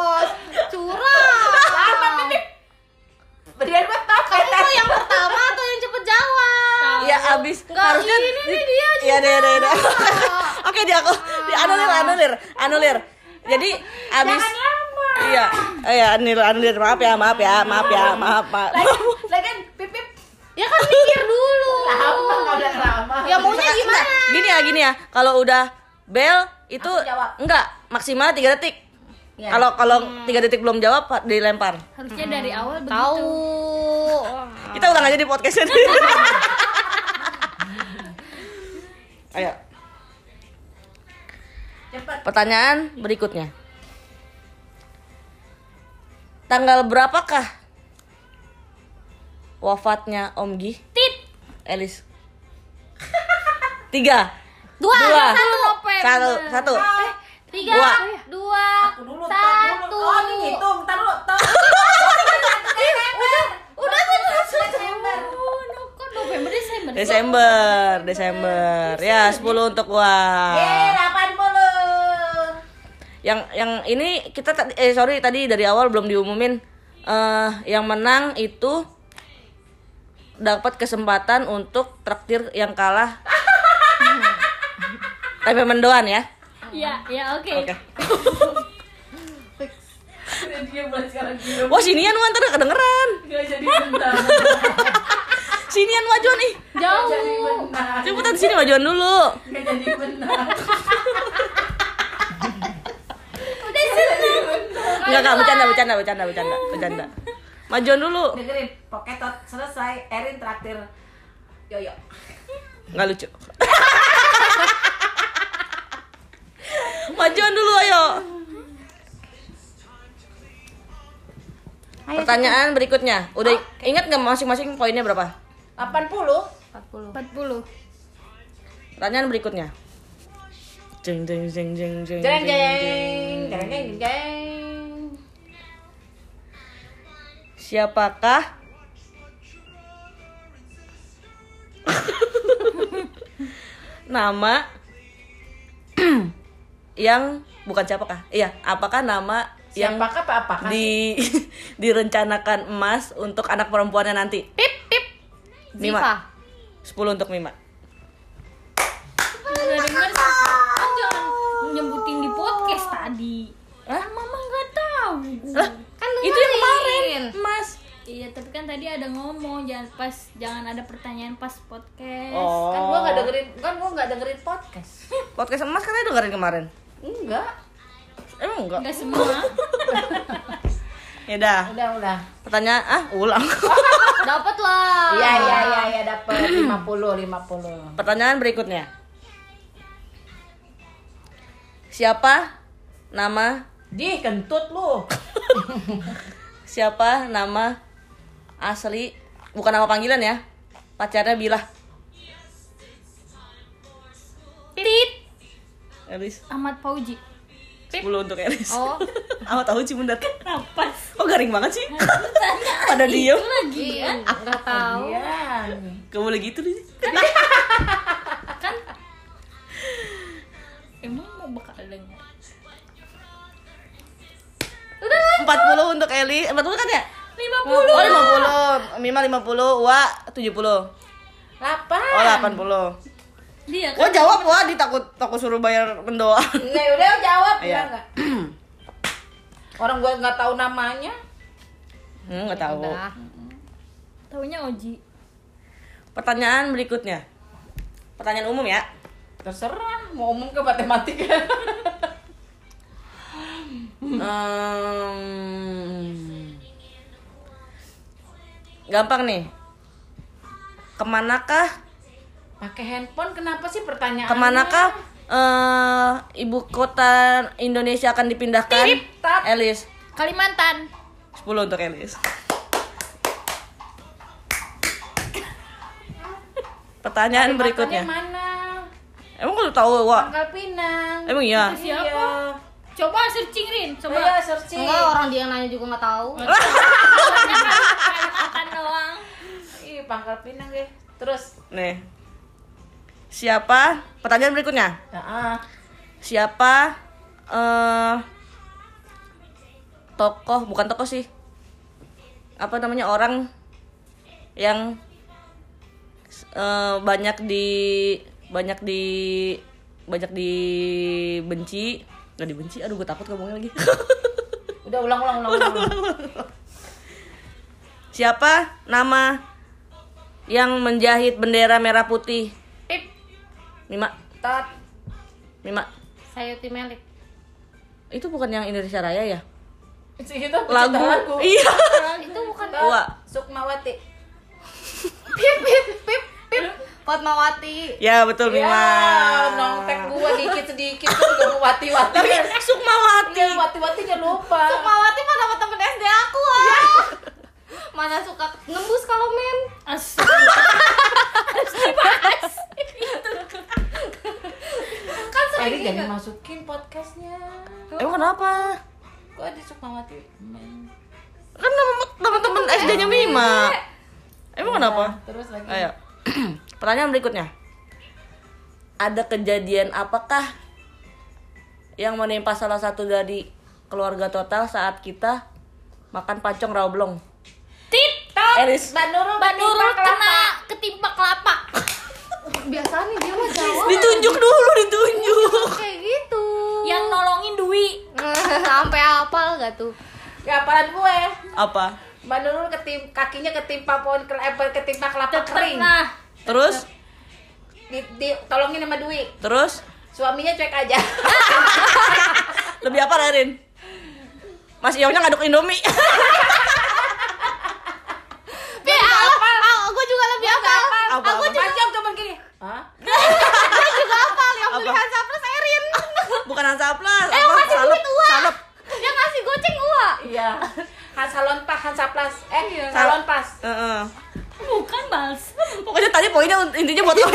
Speaker 3: Berian buat tot
Speaker 2: Kamu mau yang pertama atau yang cepet jawab?
Speaker 1: Ya abis
Speaker 2: Nggak,
Speaker 1: harusnya
Speaker 2: ini nih dia
Speaker 1: Iya deh deh deh.
Speaker 2: juga.
Speaker 1: Oke dia aku di anulir anulir anulir. Jadi abis Iya, iya anulir anulir maaf ya maaf ya maaf ya maaf maaf.
Speaker 3: Lagi kan pipip
Speaker 2: Ya kan mikir dulu
Speaker 3: lama nggak udah lama.
Speaker 2: Ya maunya gimana?
Speaker 1: Gini ya gini ya kalau udah bel itu enggak maksimal 3 detik.
Speaker 3: Iya.
Speaker 1: Kalau kalau tiga detik belum jawab Pak, dilempar.
Speaker 5: Harusnya dari awal begitu.
Speaker 2: Tahu
Speaker 1: Kita ulang aja di podcastnya. Ayo.
Speaker 3: Cepat.
Speaker 1: Pertanyaan berikutnya. Tanggal berapakah wafatnya Om Gi?
Speaker 5: Tit.
Speaker 1: Elis. Tiga.
Speaker 2: Dua,
Speaker 1: Dua.
Speaker 2: satu
Speaker 5: November.
Speaker 1: Satu. Satu.
Speaker 2: Tiga,
Speaker 1: Dua.
Speaker 2: dua,
Speaker 3: Aku dulu,
Speaker 2: satu
Speaker 3: dulu. Oh, ini ngitung. Ntar dulu.
Speaker 2: Udah, udah
Speaker 3: Desember.
Speaker 5: Oh, November Desember.
Speaker 1: Desember, Desember. Ya, 10 untuk Wah.
Speaker 3: 80.
Speaker 1: Yang yang ini kita tadi eh sorry tadi dari awal belum diumumin eh yang menang itu dapat kesempatan untuk traktir yang kalah tempe mendoan ya.
Speaker 5: Ya, ya oke.
Speaker 1: Oke. Wah sinian mah ntar kedengeran.
Speaker 3: Gak jadi benar.
Speaker 1: Sinian majuan ih.
Speaker 3: Gak jadi benar.
Speaker 1: Cepetan sini majuan dulu.
Speaker 3: Gak jadi benar.
Speaker 5: Udah seneng.
Speaker 1: Enggak enggak bercanda bercanda bercanda bercanda bercanda. Majuan dulu.
Speaker 3: Dengerin, poketot selesai. Erin traktir. Yoyo.
Speaker 1: Nggak lucu. Majuan dulu ayo. Pertanyaan berikutnya. Udah ingat nggak masing-masing poinnya berapa?
Speaker 3: 80.
Speaker 2: 40
Speaker 5: 40.
Speaker 1: Pertanyaan berikutnya. Jeng jeng jeng. Jeng jeng,
Speaker 3: jeng.
Speaker 1: Jeng
Speaker 3: jeng jeng.
Speaker 1: Siapakah nama yang bukan siapakah? Iya, apakah nama yang
Speaker 3: Siapakah apa apakah?
Speaker 1: di direncanakan emas untuk anak perempuannya nanti?
Speaker 2: Pip pip
Speaker 1: Mima.
Speaker 2: Ziva
Speaker 1: 10 untuk Mima.
Speaker 5: Udah denger kan jangan nyebutin di podcast tadi.
Speaker 1: Hah?
Speaker 5: Mama nggak tahu.
Speaker 1: Lah,
Speaker 2: Kan
Speaker 1: itu yang kemarin. Mas.
Speaker 5: Iya, tapi kan tadi ada ngomong jangan pas jangan ada pertanyaan pas podcast.
Speaker 1: Oh.
Speaker 3: Kan gua gak dengerin, kan gua gak dengerin podcast.
Speaker 1: Podcast emas kan dengerin kemarin.
Speaker 3: Enggak.
Speaker 1: Emang enggak?
Speaker 5: Enggak semua.
Speaker 1: Ya dah.
Speaker 3: Udah, udah.
Speaker 1: Pertanyaan ah ulang.
Speaker 2: Dapat lah
Speaker 3: Iya, iya, iya, iya dapat 50, 50.
Speaker 1: Pertanyaan berikutnya. Siapa nama
Speaker 3: Di kentut lu.
Speaker 1: siapa nama asli bukan nama panggilan ya pacarnya Bilah Elis.
Speaker 5: Ahmad Fauji.
Speaker 1: 10 untuk Elis.
Speaker 2: Oh.
Speaker 1: Apa tahu sih bundar
Speaker 5: Kenapa?
Speaker 1: Oh garing banget sih?
Speaker 5: Tanya.
Speaker 1: Pada diem.
Speaker 5: Lagi
Speaker 2: Iya.
Speaker 5: Ya.
Speaker 2: Gak tahu.
Speaker 3: Iya.
Speaker 1: Gak boleh gitu nih
Speaker 5: Kan Emang mau bakal denger?
Speaker 1: 40 untuk Eli. 40 kan ya?
Speaker 5: 50.
Speaker 1: Oh 50 Mima 50 Wa 70 Oh
Speaker 3: 8.
Speaker 1: 80
Speaker 5: Dia kan
Speaker 1: Wah jawab wah ditakut takut suruh bayar mendoa
Speaker 3: Enggak, udah jawab
Speaker 1: Iya.
Speaker 3: ya enggak? Orang gua nggak tahu namanya.
Speaker 1: Hmm gak tahu
Speaker 2: Udah
Speaker 5: taunya Oji.
Speaker 1: Pertanyaan berikutnya Pertanyaan umum ya
Speaker 3: Terserah mau umum ke matematika.
Speaker 1: Ehm, gampang nih. Ke manakah
Speaker 3: Pakai handphone kenapa sih pertanyaannya?
Speaker 1: ke manakah eh, ibu kota Indonesia akan dipindahkan?
Speaker 3: tat.
Speaker 1: Elis
Speaker 5: Kalimantan.
Speaker 1: 10 untuk Elis. Pertanyaan berikutnya.
Speaker 3: mana?
Speaker 1: Emang lu tahu, Wak?
Speaker 3: Pangkal Pinang.
Speaker 1: Emang iya?
Speaker 5: Siapa?
Speaker 3: Iya.
Speaker 5: Coba searching Rin,
Speaker 3: Coba
Speaker 5: coba.
Speaker 3: searching.
Speaker 2: Enggak orang dia yang nanya juga gak tahu
Speaker 5: Kalimantan doang.
Speaker 3: Ih, Pangkal Pinang deh. Terus.
Speaker 1: Nih. Siapa? Pertanyaan berikutnya.
Speaker 3: Heeh.
Speaker 1: siapa eh tokoh bukan tokoh sih apa namanya orang yang eh, banyak di banyak di banyak dibenci nggak dibenci aduh gue takut ngomongnya lagi
Speaker 3: Udah ulang ulang ulang. ulang.
Speaker 1: siapa nama yang menjahit bendera merah putih Mima
Speaker 3: Tat.
Speaker 1: Mima
Speaker 2: Sayuti Melik
Speaker 1: itu bukan yang Indonesia Raya ya
Speaker 3: Itu
Speaker 1: lagu
Speaker 3: lagu.
Speaker 1: iya
Speaker 2: Itu bukan.
Speaker 1: Wah.
Speaker 3: Sukmawati.
Speaker 2: Pip pip pip pip Fatmawati
Speaker 1: ya betul Mima
Speaker 3: Ya, nongtek gua dikit sedikit tuh mau wati-wati.
Speaker 1: tapi Sukmawati
Speaker 3: Iya, wati-watinya lupa.
Speaker 2: Fatmawati mah nama temen SD aku ah Mana suka nembus kalau mem
Speaker 5: As. Harus dibahas.
Speaker 2: Kan
Speaker 3: Tadi
Speaker 2: sering
Speaker 3: jadi
Speaker 2: ingat
Speaker 3: masukin podcastnya.
Speaker 1: emang kenapa
Speaker 3: Kok ada Sukmawati? Men.
Speaker 1: kan nama nama temen SD nya Mima emang kenapa
Speaker 3: Terus lagi.
Speaker 1: ayo pertanyaan berikutnya ada kejadian apakah yang menimpa salah satu dari keluarga total saat kita makan pacong rawblong? Eris.
Speaker 3: Mbak Nurul
Speaker 5: Mbak Nurul
Speaker 3: ketimpa kelapa.
Speaker 5: kena ketimpa kelapa.
Speaker 2: Biasa nih dia mah jawab
Speaker 1: Ditunjuk dulu, ditunjuk.
Speaker 2: kayak gitu.
Speaker 5: Yang nolongin Dwi.
Speaker 2: sampai hafal gak tuh?
Speaker 3: Ya apaan gue?
Speaker 1: Apa?
Speaker 3: Mbak Nurul ketim kakinya ketimpa pohon kelapa, ketimpa kelapa kering.
Speaker 5: Nah,
Speaker 1: Terus,
Speaker 3: Di, di, tolongin sama Dwi.
Speaker 1: terus
Speaker 3: Suaminya cuek aja.
Speaker 1: lebih apa Rin? Mas Iyongnya ngaduk Indomie.
Speaker 2: Pi, aku juga lebih hafal.
Speaker 1: Apa,
Speaker 2: Aku
Speaker 1: apa?
Speaker 2: juga
Speaker 3: cuman gini. Hah?
Speaker 2: aku juga hafal yang beli
Speaker 1: Apa?
Speaker 2: Hansa Plus Erin.
Speaker 1: Bukan Hansaplas,
Speaker 2: Eh,
Speaker 1: apa? Salep,
Speaker 2: duit uang.
Speaker 1: salep.
Speaker 2: Dia ngasih goceng Ua.
Speaker 3: Iya. Han salon pas, Hansa Plus. Eh,
Speaker 2: Iya.
Speaker 3: salon pas.
Speaker 1: Heeh.
Speaker 5: bukan bals.
Speaker 1: Pokoknya tadi poinnya intinya buat.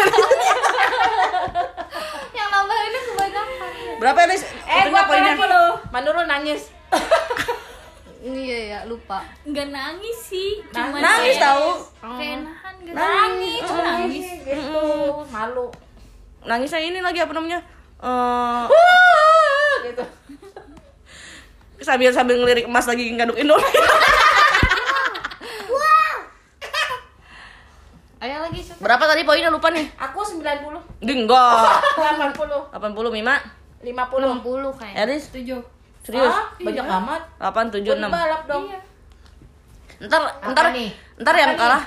Speaker 2: Yang nambah ini kebanyakan.
Speaker 1: Berapa Eris?
Speaker 3: Eh, gua
Speaker 1: poinnya.
Speaker 3: pengen lu. Mbak Nurul nangis.
Speaker 2: Iya ya, lupa.
Speaker 5: Nggak nangis sih, cuma
Speaker 1: Nangis
Speaker 5: kayak-
Speaker 1: tahu.
Speaker 5: Kayak nahan gitu.
Speaker 3: Nangis,
Speaker 5: Oh, nangis.
Speaker 3: Gitu, malu.
Speaker 1: Nangisnya ini lagi apa namanya? Eh,
Speaker 3: Wah, gitu.
Speaker 1: sambil sambil ngelirik emas lagi ngaduk Indomie.
Speaker 2: Ayo lagi Sut.
Speaker 1: Berapa tadi poinnya lupa nih?
Speaker 3: Aku 90.
Speaker 1: Di enggak.
Speaker 3: 80.
Speaker 1: 80 Mima,
Speaker 3: 50.
Speaker 2: 50 kayak.
Speaker 1: Eris,
Speaker 5: Tujuh.
Speaker 1: Serius.
Speaker 3: Ah, banyak amat.
Speaker 1: 8 7
Speaker 3: Gua
Speaker 1: 6.
Speaker 3: balap dong.
Speaker 1: Ntar ntar
Speaker 3: nih?
Speaker 1: ntar yang
Speaker 3: Apa nih?
Speaker 1: kalah.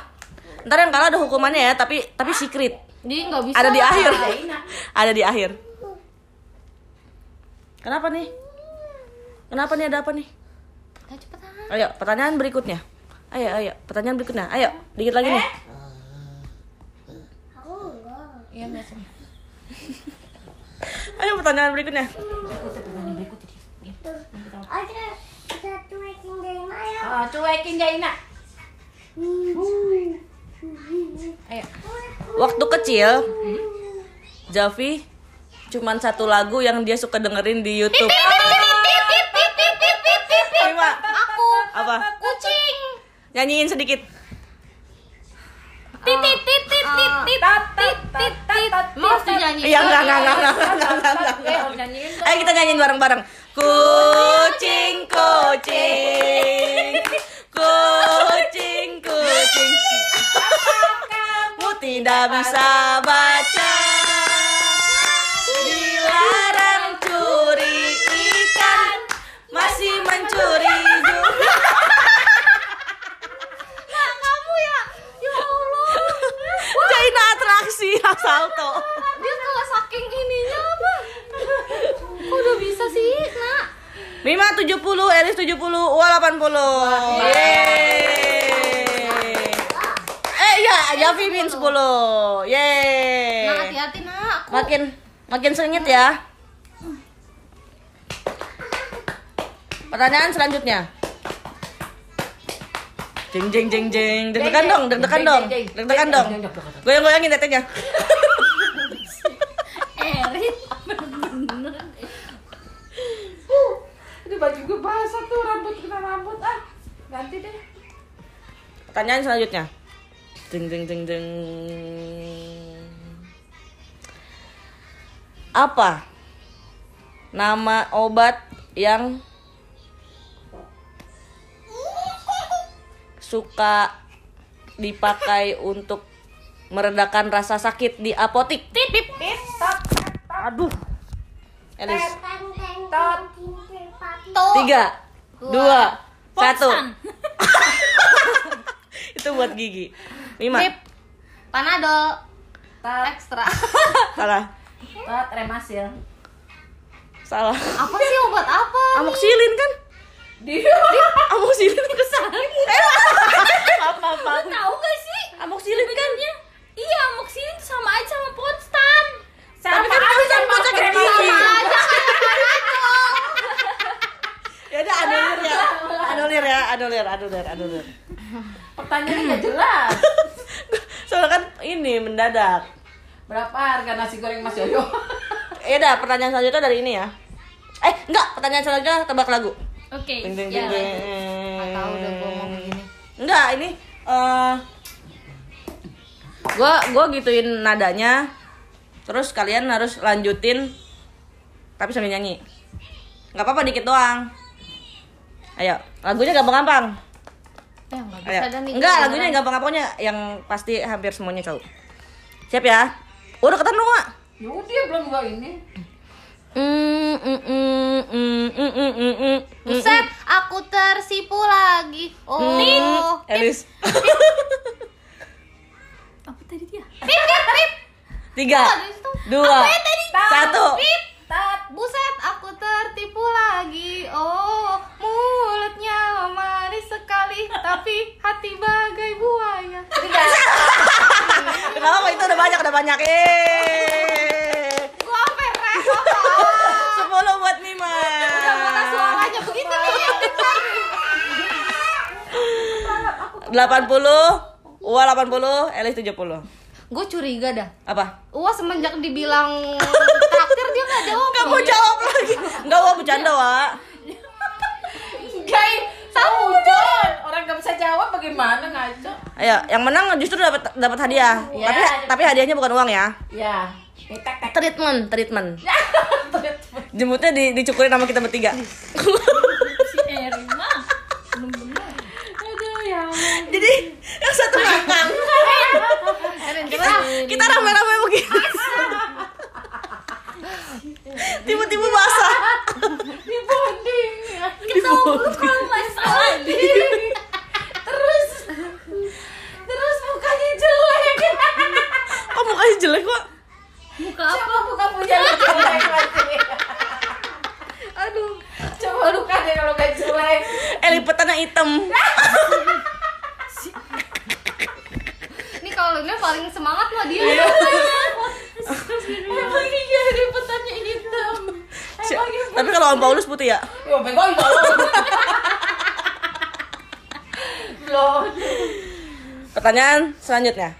Speaker 1: Ntar yang kalah ada hukumannya ya, tapi tapi secret.
Speaker 2: Jadi nggak bisa.
Speaker 1: Ada di
Speaker 2: lah.
Speaker 1: akhir. Ada di akhir. Kenapa nih? Kenapa nih ada apa nih?
Speaker 2: Ayo cepetan.
Speaker 1: Ayo, pertanyaan berikutnya. Ayo, ayo, pertanyaan berikutnya. Ayo, dikit lagi nih.
Speaker 4: Aku enggak.
Speaker 2: Iya?
Speaker 1: Ayo pertanyaan berikutnya.
Speaker 4: Ada dari Maya.
Speaker 3: Ah, cuekin Zaina.
Speaker 2: Ayo.
Speaker 1: Waktu kecil, Javi cuman satu lagu yang dia suka dengerin di YouTube.
Speaker 2: Aku
Speaker 1: apa?
Speaker 2: kucing.
Speaker 1: Nyanyiin sedikit
Speaker 5: titit
Speaker 2: ayo
Speaker 1: iya,
Speaker 3: eh,
Speaker 1: kita nyanyiin bareng bareng kucing kucing. Kucing kucing. Kamu tidak bisa baca. Dilarang curi ikan. Masih mencuri 70, Eris 70, Ua 80. Yeay. Eh iya, Javi min 10. Yeay.
Speaker 2: Nah, hati-hati, Nak. Aku
Speaker 1: Makin makin sengit ya. Pertanyaan selanjutnya. Jeng jeng jeng jeng, deg-degan dong, deg-degan dong, deg-degan dong. Goyang-goyangin tetenya.
Speaker 5: Erin bener-bener.
Speaker 3: Ini baju gue basah tuh, rambut kena rambut ah. Ganti deh.
Speaker 1: Pertanyaan selanjutnya. Jeng jeng jeng jeng. Apa nama obat yang suka dipakai untuk meredakan rasa sakit di apotik?
Speaker 5: Tit tit.
Speaker 1: Aduh. Elis.
Speaker 3: Tot.
Speaker 1: Tiga, dua, satu. Itu buat gigi. Lima.
Speaker 2: Pip. Panadol
Speaker 3: Tat,
Speaker 2: ekstra.
Speaker 1: Salah.
Speaker 3: tat, remasil.
Speaker 1: Salah.
Speaker 2: apa sih obat apa?
Speaker 1: Amoxilin kan?
Speaker 3: Dia.
Speaker 1: Amoxilin ke sana. Eh, maaf, maaf, maaf.
Speaker 5: Lu tahu gak sih?
Speaker 1: Amoxilin kan?
Speaker 5: Iya, amoxilin tuh sama aja sama Ponstan.
Speaker 3: Sama
Speaker 1: kan
Speaker 3: aja
Speaker 1: Ponstan
Speaker 3: sama remasil.
Speaker 1: gigi.
Speaker 2: Aja
Speaker 1: Ya udah anulir ya. Anulir ya, anulir, anulir, anulir.
Speaker 3: Pertanyaannya nggak jelas.
Speaker 1: Soalnya kan ini mendadak.
Speaker 3: Berapa harga nasi goreng Mas Yoyo?
Speaker 1: Ya udah, pertanyaan selanjutnya dari ini ya. Eh, enggak, pertanyaan selanjutnya tebak lagu.
Speaker 5: Oke.
Speaker 1: Ding ding
Speaker 5: ya,
Speaker 1: ding.
Speaker 5: lanjut.
Speaker 1: ding.
Speaker 2: tahu udah gua mau begini.
Speaker 1: Enggak, ini eh gua gua gituin nadanya. Terus kalian harus lanjutin tapi sambil nyanyi. nggak apa-apa dikit doang ayo lagunya gampang-gampang
Speaker 2: Ya,
Speaker 1: gak
Speaker 2: enggak, lagunya
Speaker 1: enggak
Speaker 2: apa
Speaker 1: pokoknya yang pasti hampir semuanya tahu. Siap ya? Udah ketan lu, Mak?
Speaker 3: Ya udah, belum gua ini.
Speaker 1: Mm, mm, mm,
Speaker 2: Buset, aku tersipu lagi. Oh, pip,
Speaker 1: Elis.
Speaker 5: Apa tadi dia?
Speaker 2: Pip, pip, pip.
Speaker 1: Tiga, dua, satu.
Speaker 2: Pip. Buset, aku tertipu lagi. Oh, mulutnya manis sekali, tapi hati bagai buaya.
Speaker 3: Tiga.
Speaker 1: Gak apa itu udah banyak udah banyak eh
Speaker 2: Gua repot.
Speaker 1: sepuluh buat Mima
Speaker 2: Udah mana suaranya begitu nih.
Speaker 1: delapan puluh Uwa 80, Elis 70
Speaker 2: Gue curiga dah.
Speaker 1: Apa?
Speaker 2: Wah semenjak dibilang traktir dia nggak jawab.
Speaker 1: Kamu jawab lagi Enggak, Wak, bercanda, Wak
Speaker 3: Guys, tahu John. Orang gak bisa jawab bagaimana ngaco?
Speaker 1: Ayo, yang menang justru dapat dapat hadiah.
Speaker 3: Iya.
Speaker 1: Tapi tapi hadiahnya bukan uang ya.
Speaker 3: Ya. Tek tek tek.
Speaker 1: Treatment, treatment. Jemputnya di, dicukurin sama kita bertiga.
Speaker 3: Ya.
Speaker 1: Jadi yang satu kita
Speaker 2: coba.
Speaker 1: kita rame-rame begini. Tiba-tiba basah.
Speaker 3: Di bonding.
Speaker 5: Kita ngobrol masalah
Speaker 3: Terus terus mukanya jelek.
Speaker 1: Kok mukanya jelek kok?
Speaker 5: Muka apa?
Speaker 3: Coba buka punya lu jelek lagi.
Speaker 2: Aduh.
Speaker 3: Coba buka deh kalau gak jelek.
Speaker 1: Eh lipetannya hitam.
Speaker 2: Ini kalau ini paling semangat mah dia.
Speaker 3: Emang iya lipetannya hitam.
Speaker 1: Si- Tapi kalau Om Paulus putih ya.
Speaker 3: Yo, bego itu. Belum.
Speaker 1: Pertanyaan selanjutnya.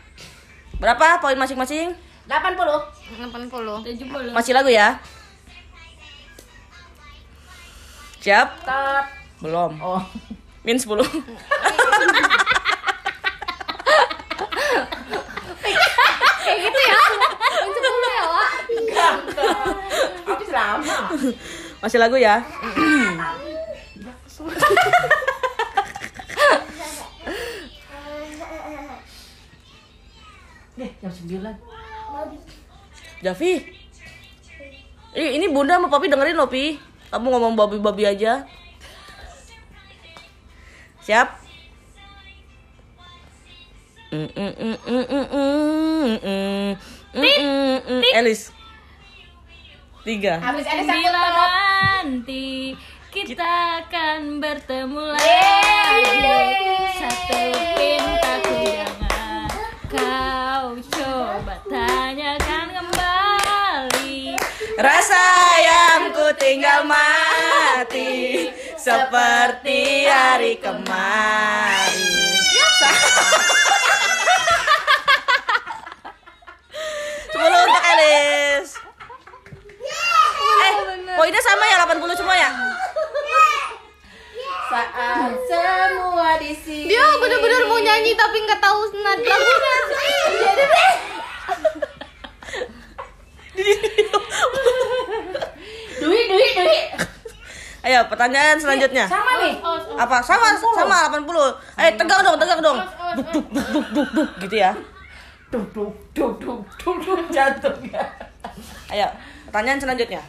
Speaker 1: Berapa poin masing-masing?
Speaker 3: 80.
Speaker 2: 80.
Speaker 5: Tujuh puluh.
Speaker 1: Masih lagu ya? Siap?
Speaker 3: Tat.
Speaker 1: Belum.
Speaker 3: Oh.
Speaker 1: Min 10.
Speaker 3: ceramah.
Speaker 1: Masih lagu ya?
Speaker 3: Eh, jam 9.
Speaker 1: Javi. Eh, ini Bunda sama Papi dengerin loh, Pi. Kamu ngomong babi-babi aja. Siap? Mm -mm -mm Elis. Tiga.
Speaker 3: Habis ada satu
Speaker 5: nanti kita akan bertemu lagi. Satu pintaku jangan kau coba tanyakan kembali.
Speaker 1: Rasa yang ku tinggal mati Seperti hari kemarin Sepuluh untuk Elis Eh, poinnya sama ya 80 semua ya?
Speaker 3: Saat semua di sini.
Speaker 2: Dia bener-bener mau nyanyi tapi nggak tahu nada lagunya.
Speaker 3: Duit, duit, duit.
Speaker 1: Ayo, pertanyaan selanjutnya
Speaker 3: Sama nih.
Speaker 1: Apa? Sama, sama 80 Eh, tegang dong, tegang dong Duk, duk, duk, duk, duk, duk Gitu ya
Speaker 3: Duk, duk, duk, duk, duk, duk, jatuh ya.
Speaker 1: Ayo, pertanyaan selanjutnya.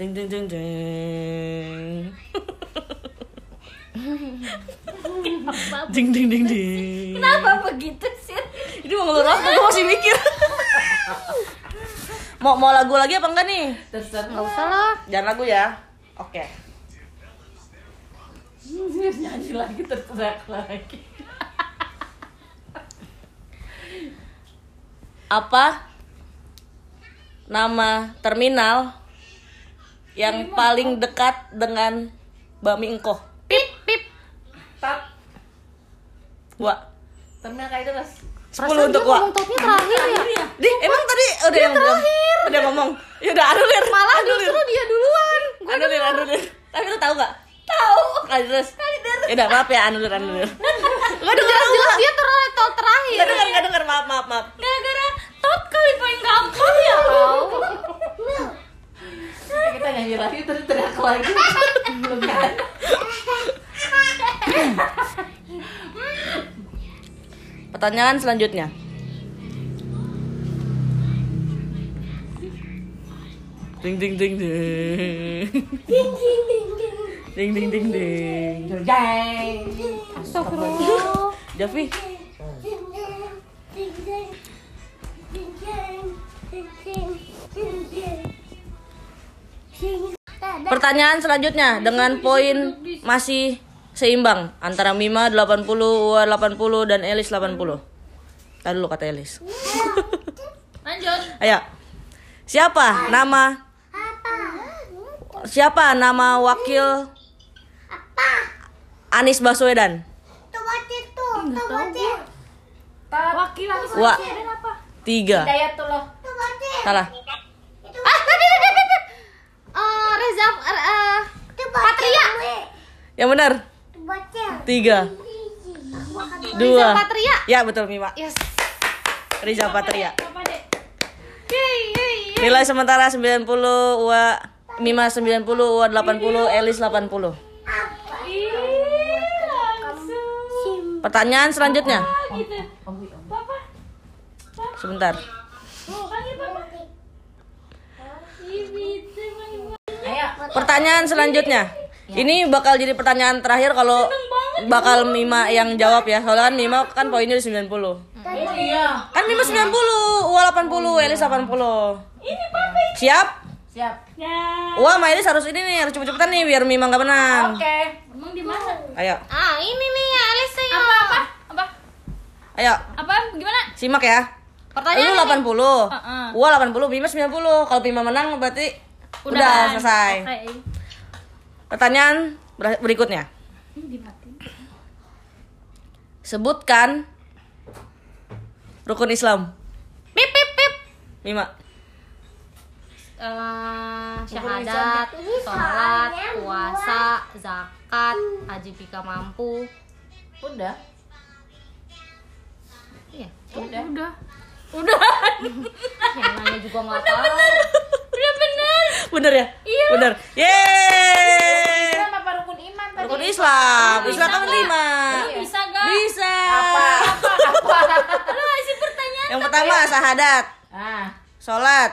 Speaker 1: Ding ding ding ding. ding ding ding ding.
Speaker 5: Kenapa begitu sih?
Speaker 1: Ini mau ngelur apa? Gue masih mikir. mau mau lagu lagi apa enggak nih?
Speaker 3: Terserah.
Speaker 2: Nggak usah lah.
Speaker 1: Jangan lagu ya. Oke.
Speaker 3: Nyanyi lagi terserah lagi.
Speaker 1: Apa nama terminal yang paling dekat dengan Bami Engkoh?
Speaker 2: Pip pip.
Speaker 3: Tat.
Speaker 1: Gua.
Speaker 3: Terminal kayak terus.
Speaker 1: 10 untuk
Speaker 2: dia
Speaker 1: gua.
Speaker 2: ngomong topnya terakhir ya.
Speaker 1: Di, emang tadi udah yang belum? Udah ngomong. Ya udah anulir.
Speaker 2: Malah
Speaker 1: anulir.
Speaker 2: justru dia duluan. Gua
Speaker 1: anulir, anulir. Tapi lu tahu gak? Tahu. Kali terus. Kali terus. Ya udah maaf ya anulir, anulir. Gak denger
Speaker 2: jelas dia ter ter- terakhir.
Speaker 1: Gak denger, gak denger. Maaf, maaf, maaf.
Speaker 5: Gara-gara tot kali paling gampang ya.
Speaker 3: Kita kita nyanyi lagi terus teriak lagi. Belum kan?
Speaker 1: Pertanyaan selanjutnya. Ding ding ding ding. Ding ding ding ding.
Speaker 3: Jeng.
Speaker 2: Astagfirullah.
Speaker 1: Javi, pertanyaan selanjutnya dengan poin masih seimbang antara Mima 80, Ua 80 dan Elis 80. Tadi dulu kata Elis.
Speaker 2: Lanjut.
Speaker 1: Ayo. Siapa nama Siapa nama wakil Anies Baswedan?
Speaker 2: Wakil Anies. Baswedan apa?
Speaker 1: Tiga. Salah.
Speaker 2: Ah, tadi tadi Reza eh, Patria.
Speaker 1: Yang benar. Tiga.
Speaker 2: Reza
Speaker 1: Dua.
Speaker 2: Patria.
Speaker 1: Ya betul Mima.
Speaker 2: Yes.
Speaker 1: Riza Patria. Nilai sementara 90, Ua Mima 90, Ua 80, Elis 80.
Speaker 2: Ih, langsung.
Speaker 1: Pertanyaan selanjutnya.
Speaker 2: Gitu. Papa,
Speaker 1: Sebentar.
Speaker 2: panggil papa. Ih, gitu, panggil papa.
Speaker 3: Ayo.
Speaker 1: Pertanyaan selanjutnya. Ini bakal jadi pertanyaan terakhir kalau bakal Mima yang jawab ya. Soalnya kan Mima kan poinnya di 90.
Speaker 3: Oh iya.
Speaker 1: Kan Mima 90, Ua 80, Elis 80.
Speaker 2: Ini.
Speaker 1: Siap?
Speaker 3: Siap.
Speaker 2: Ya.
Speaker 1: Ua sama Elis harus ini nih, harus cepet-cepetan nih biar Mima nggak menang.
Speaker 3: Oke.
Speaker 2: Emang di mana?
Speaker 1: Ayo,
Speaker 2: Ah, ini nih Alice ya. Apa apa? Apa?
Speaker 1: ayo,
Speaker 2: Apa? Gimana?
Speaker 1: simak ya.
Speaker 2: Pertanyaan
Speaker 1: Lu 80,
Speaker 2: Heeh.
Speaker 1: Ua 80, Mima 90. Kalau Mima menang berarti udah, selesai.
Speaker 2: Oke.
Speaker 1: Pertanyaan ber- berikutnya.
Speaker 2: Ini dimatiin.
Speaker 1: Sebutkan rukun Islam.
Speaker 2: Pip pip pip.
Speaker 1: Mima.
Speaker 2: Eh, syahadat, sholat, puasa, zakat, haji pika mampu.
Speaker 3: Udah.
Speaker 2: Iya.
Speaker 3: Udah.
Speaker 2: Udah. Udah. Yang nanya juga nggak tahu. Udah bener.
Speaker 1: Bener ya?
Speaker 2: Iya.
Speaker 1: Bener. Yeay.
Speaker 3: Islam apa rukun iman tadi?
Speaker 1: Rukun Islam. Islam kan lima.
Speaker 2: Bisa gak?
Speaker 1: Bisa.
Speaker 3: Apa? Apa? Apa?
Speaker 2: Lu ngasih pertanyaan.
Speaker 1: Yang pertama syahadat,
Speaker 3: Ah.
Speaker 1: sholat,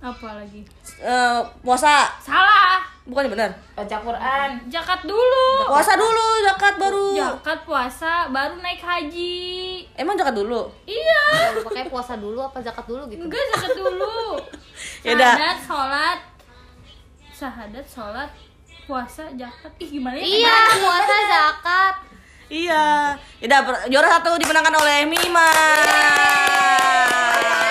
Speaker 2: Apa lagi?
Speaker 1: Eh, puasa.
Speaker 2: Salah.
Speaker 1: Bukan benar.
Speaker 3: Baca Quran.
Speaker 2: Zakat dulu.
Speaker 1: Puasa dulu, zakat baru.
Speaker 2: Zakat puasa baru naik haji.
Speaker 1: Emang zakat dulu?
Speaker 2: Iya.
Speaker 6: Pakai puasa dulu apa zakat dulu gitu?
Speaker 2: Enggak zakat dulu.
Speaker 1: Yaudah.
Speaker 2: Syahadat, sholat, syahadat, sholat, puasa, zakat. Ih gimana ya?
Speaker 6: Iya, puasa zakat.
Speaker 1: Iya. Yaudah, per- juara satu dimenangkan oleh Mima. Ore.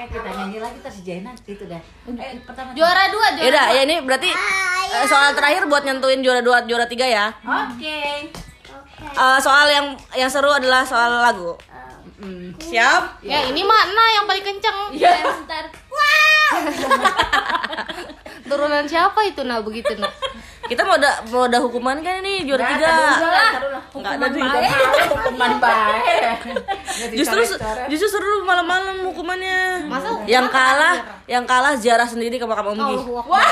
Speaker 3: Eh kita nyanyi lagi terus Jaina itu dah. Eh pertama.
Speaker 2: Juara dua, juara
Speaker 1: Yaudah,
Speaker 2: dua.
Speaker 1: ya ini berarti eh, soal terakhir buat nyentuhin juara dua, juara tiga ya.
Speaker 3: Oke.
Speaker 1: Eh, soal yang yang seru adalah soal lagu.
Speaker 3: Hmm.
Speaker 1: Siap?
Speaker 2: Ya ini mana yang paling kenceng?
Speaker 3: Iya.
Speaker 2: Bentar.
Speaker 6: Turunan siapa itu nah begitu nah?
Speaker 1: Kita mau ada mau ada hukuman kan ini juara tiga. Enggak ada
Speaker 3: malu hukuman baik.
Speaker 1: Justru justru seru malam-malam hukumannya.
Speaker 6: Masa
Speaker 1: yang kalah yang kalah ziarah sendiri ke makam Om Gi.
Speaker 6: Allahu Akbar.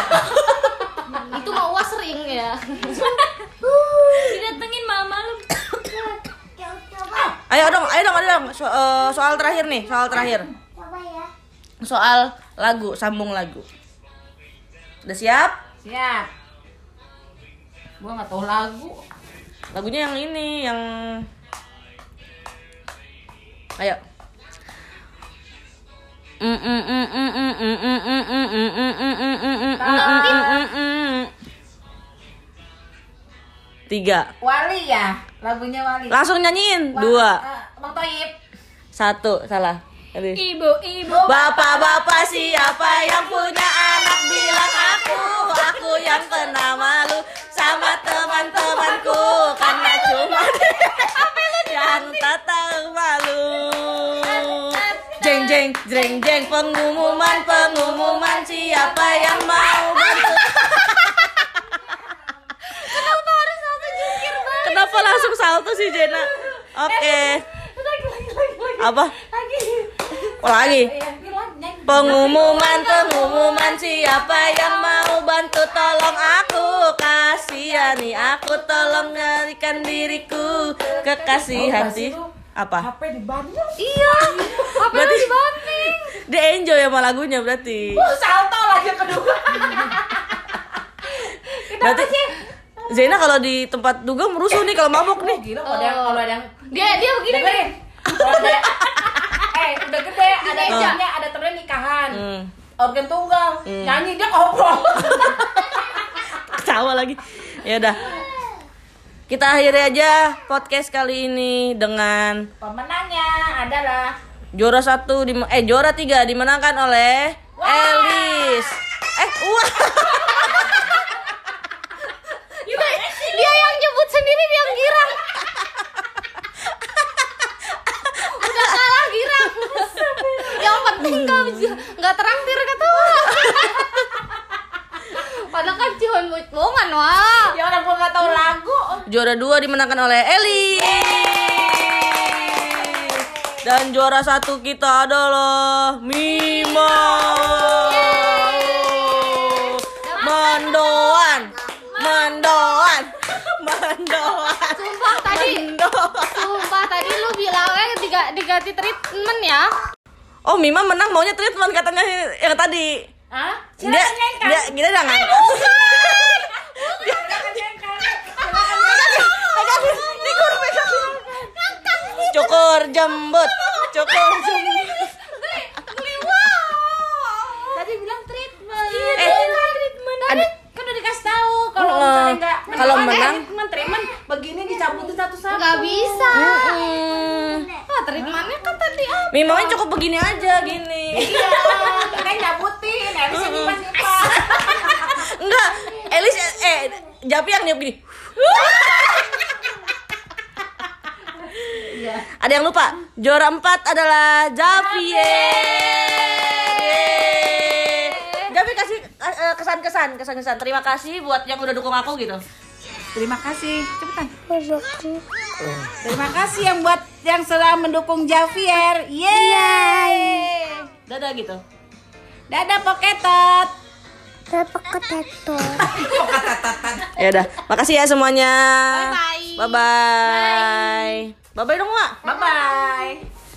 Speaker 6: itu mah uas sering ya.
Speaker 2: Didatengin malam-malam.
Speaker 1: Ayo dong, ayo dong, ayo dong. So- eh, soal terakhir nih, soal terakhir.
Speaker 4: Ya.
Speaker 1: Soal lagu, sambung lagu. Udah siap?
Speaker 3: Siap. Gua nggak tahu lagu.
Speaker 1: Lagunya yang ini, yang Ayo. Tiga.
Speaker 3: Wali ya, lagunya Wali.
Speaker 1: Langsung nyanyiin. Dua.
Speaker 3: eh, Bang Toib.
Speaker 1: Satu. Salah. Tadi.
Speaker 2: Ibu, ibu.
Speaker 1: Bapak-bapak siapa yang punya anak? Bilang aku Aku yang kena malu sama teman-temanku. Karena cuma yang tak tahu malu. Jeng jeng jeng jeng pengumuman pengumuman. Siapa yang mau bantu? Kenapa harus salto jungkir Kenapa langsung salto sih Jena? Oke. Apa? Oh, lagi. Pengumuman, pengumuman siapa yang mau bantu tolong aku Kasihani aku tolong nyarikan diriku Kekasih hati Apa?
Speaker 3: HP di Bandung.
Speaker 2: Iya. Apa
Speaker 1: Berarti-
Speaker 2: di Bandung?
Speaker 1: Dia enjoy sama lagunya berarti
Speaker 3: Uh, salto lagi kedua.
Speaker 1: Berarti Zena kalau di tempat dugem rusuh nih kalau mabuk nih
Speaker 3: Gila kalau ada yang kalau ada yang
Speaker 2: Dia dia begini nih.
Speaker 3: eh udah gede ada temennya ada temennya nikahan.
Speaker 1: hmm.
Speaker 3: Organ tunggal, nyanyi dia koprol.
Speaker 1: Ketawa lagi Ya udah Kita akhiri aja podcast kali ini dengan
Speaker 3: Pemenangnya adalah
Speaker 1: Juara satu di eh juara tiga dimenangkan oleh Elis. Eh wah
Speaker 2: Dia, dia yang nyebut sendiri dia yang girang. Udah kalah girang. yang penting nggak nggak traktir kata Wak. Padahal kan cuma bohongan wah.
Speaker 3: ya orang gua nggak tahu lagu.
Speaker 1: juara dua dimenangkan oleh Elis. Dan juara satu kita adalah Mima. Mandoan, Mandoan, Mandoan.
Speaker 2: Sumpah tadi, lu bilangnya diga- diganti treatment ya.
Speaker 1: Oh Mima menang maunya treatment katanya yang tadi.
Speaker 3: Hah?
Speaker 1: Dia dia kita jangan. Udah pegang. Cukur jembut, cukur jembut.
Speaker 3: Tadi bilang treatment.
Speaker 1: Eh, ada,
Speaker 3: dikasih tahu kalau
Speaker 1: Oh,
Speaker 3: misalnya enggak
Speaker 1: kalau menang.
Speaker 3: treatment treatment begini dicabutin satu-satu.
Speaker 2: Nggak bisa.
Speaker 1: Mm-mm.
Speaker 2: Ah, treatmentnya kan tadi apa?
Speaker 1: Mimanya cukup begini aja gini.
Speaker 3: Iya, kan nyabutin, habis ini pas
Speaker 1: Enggak, Elis eh, eh Japi yang niup gini. Ada yang lupa. Juara empat adalah Javier. Javi kasih eh, kesan-kesan, kesan-kesan. Terima kasih buat yang udah dukung aku gitu.
Speaker 3: Terima kasih. Cepetan. Terima kasih yang buat yang sudah mendukung Javier. Yeay.
Speaker 1: Dadah gitu.
Speaker 3: Dadah Poketot.
Speaker 1: Ya udah, makasih ya semuanya.
Speaker 2: Bye-bye.
Speaker 1: Bye bye. Bye bye dong, Mak.
Speaker 3: Bye bye.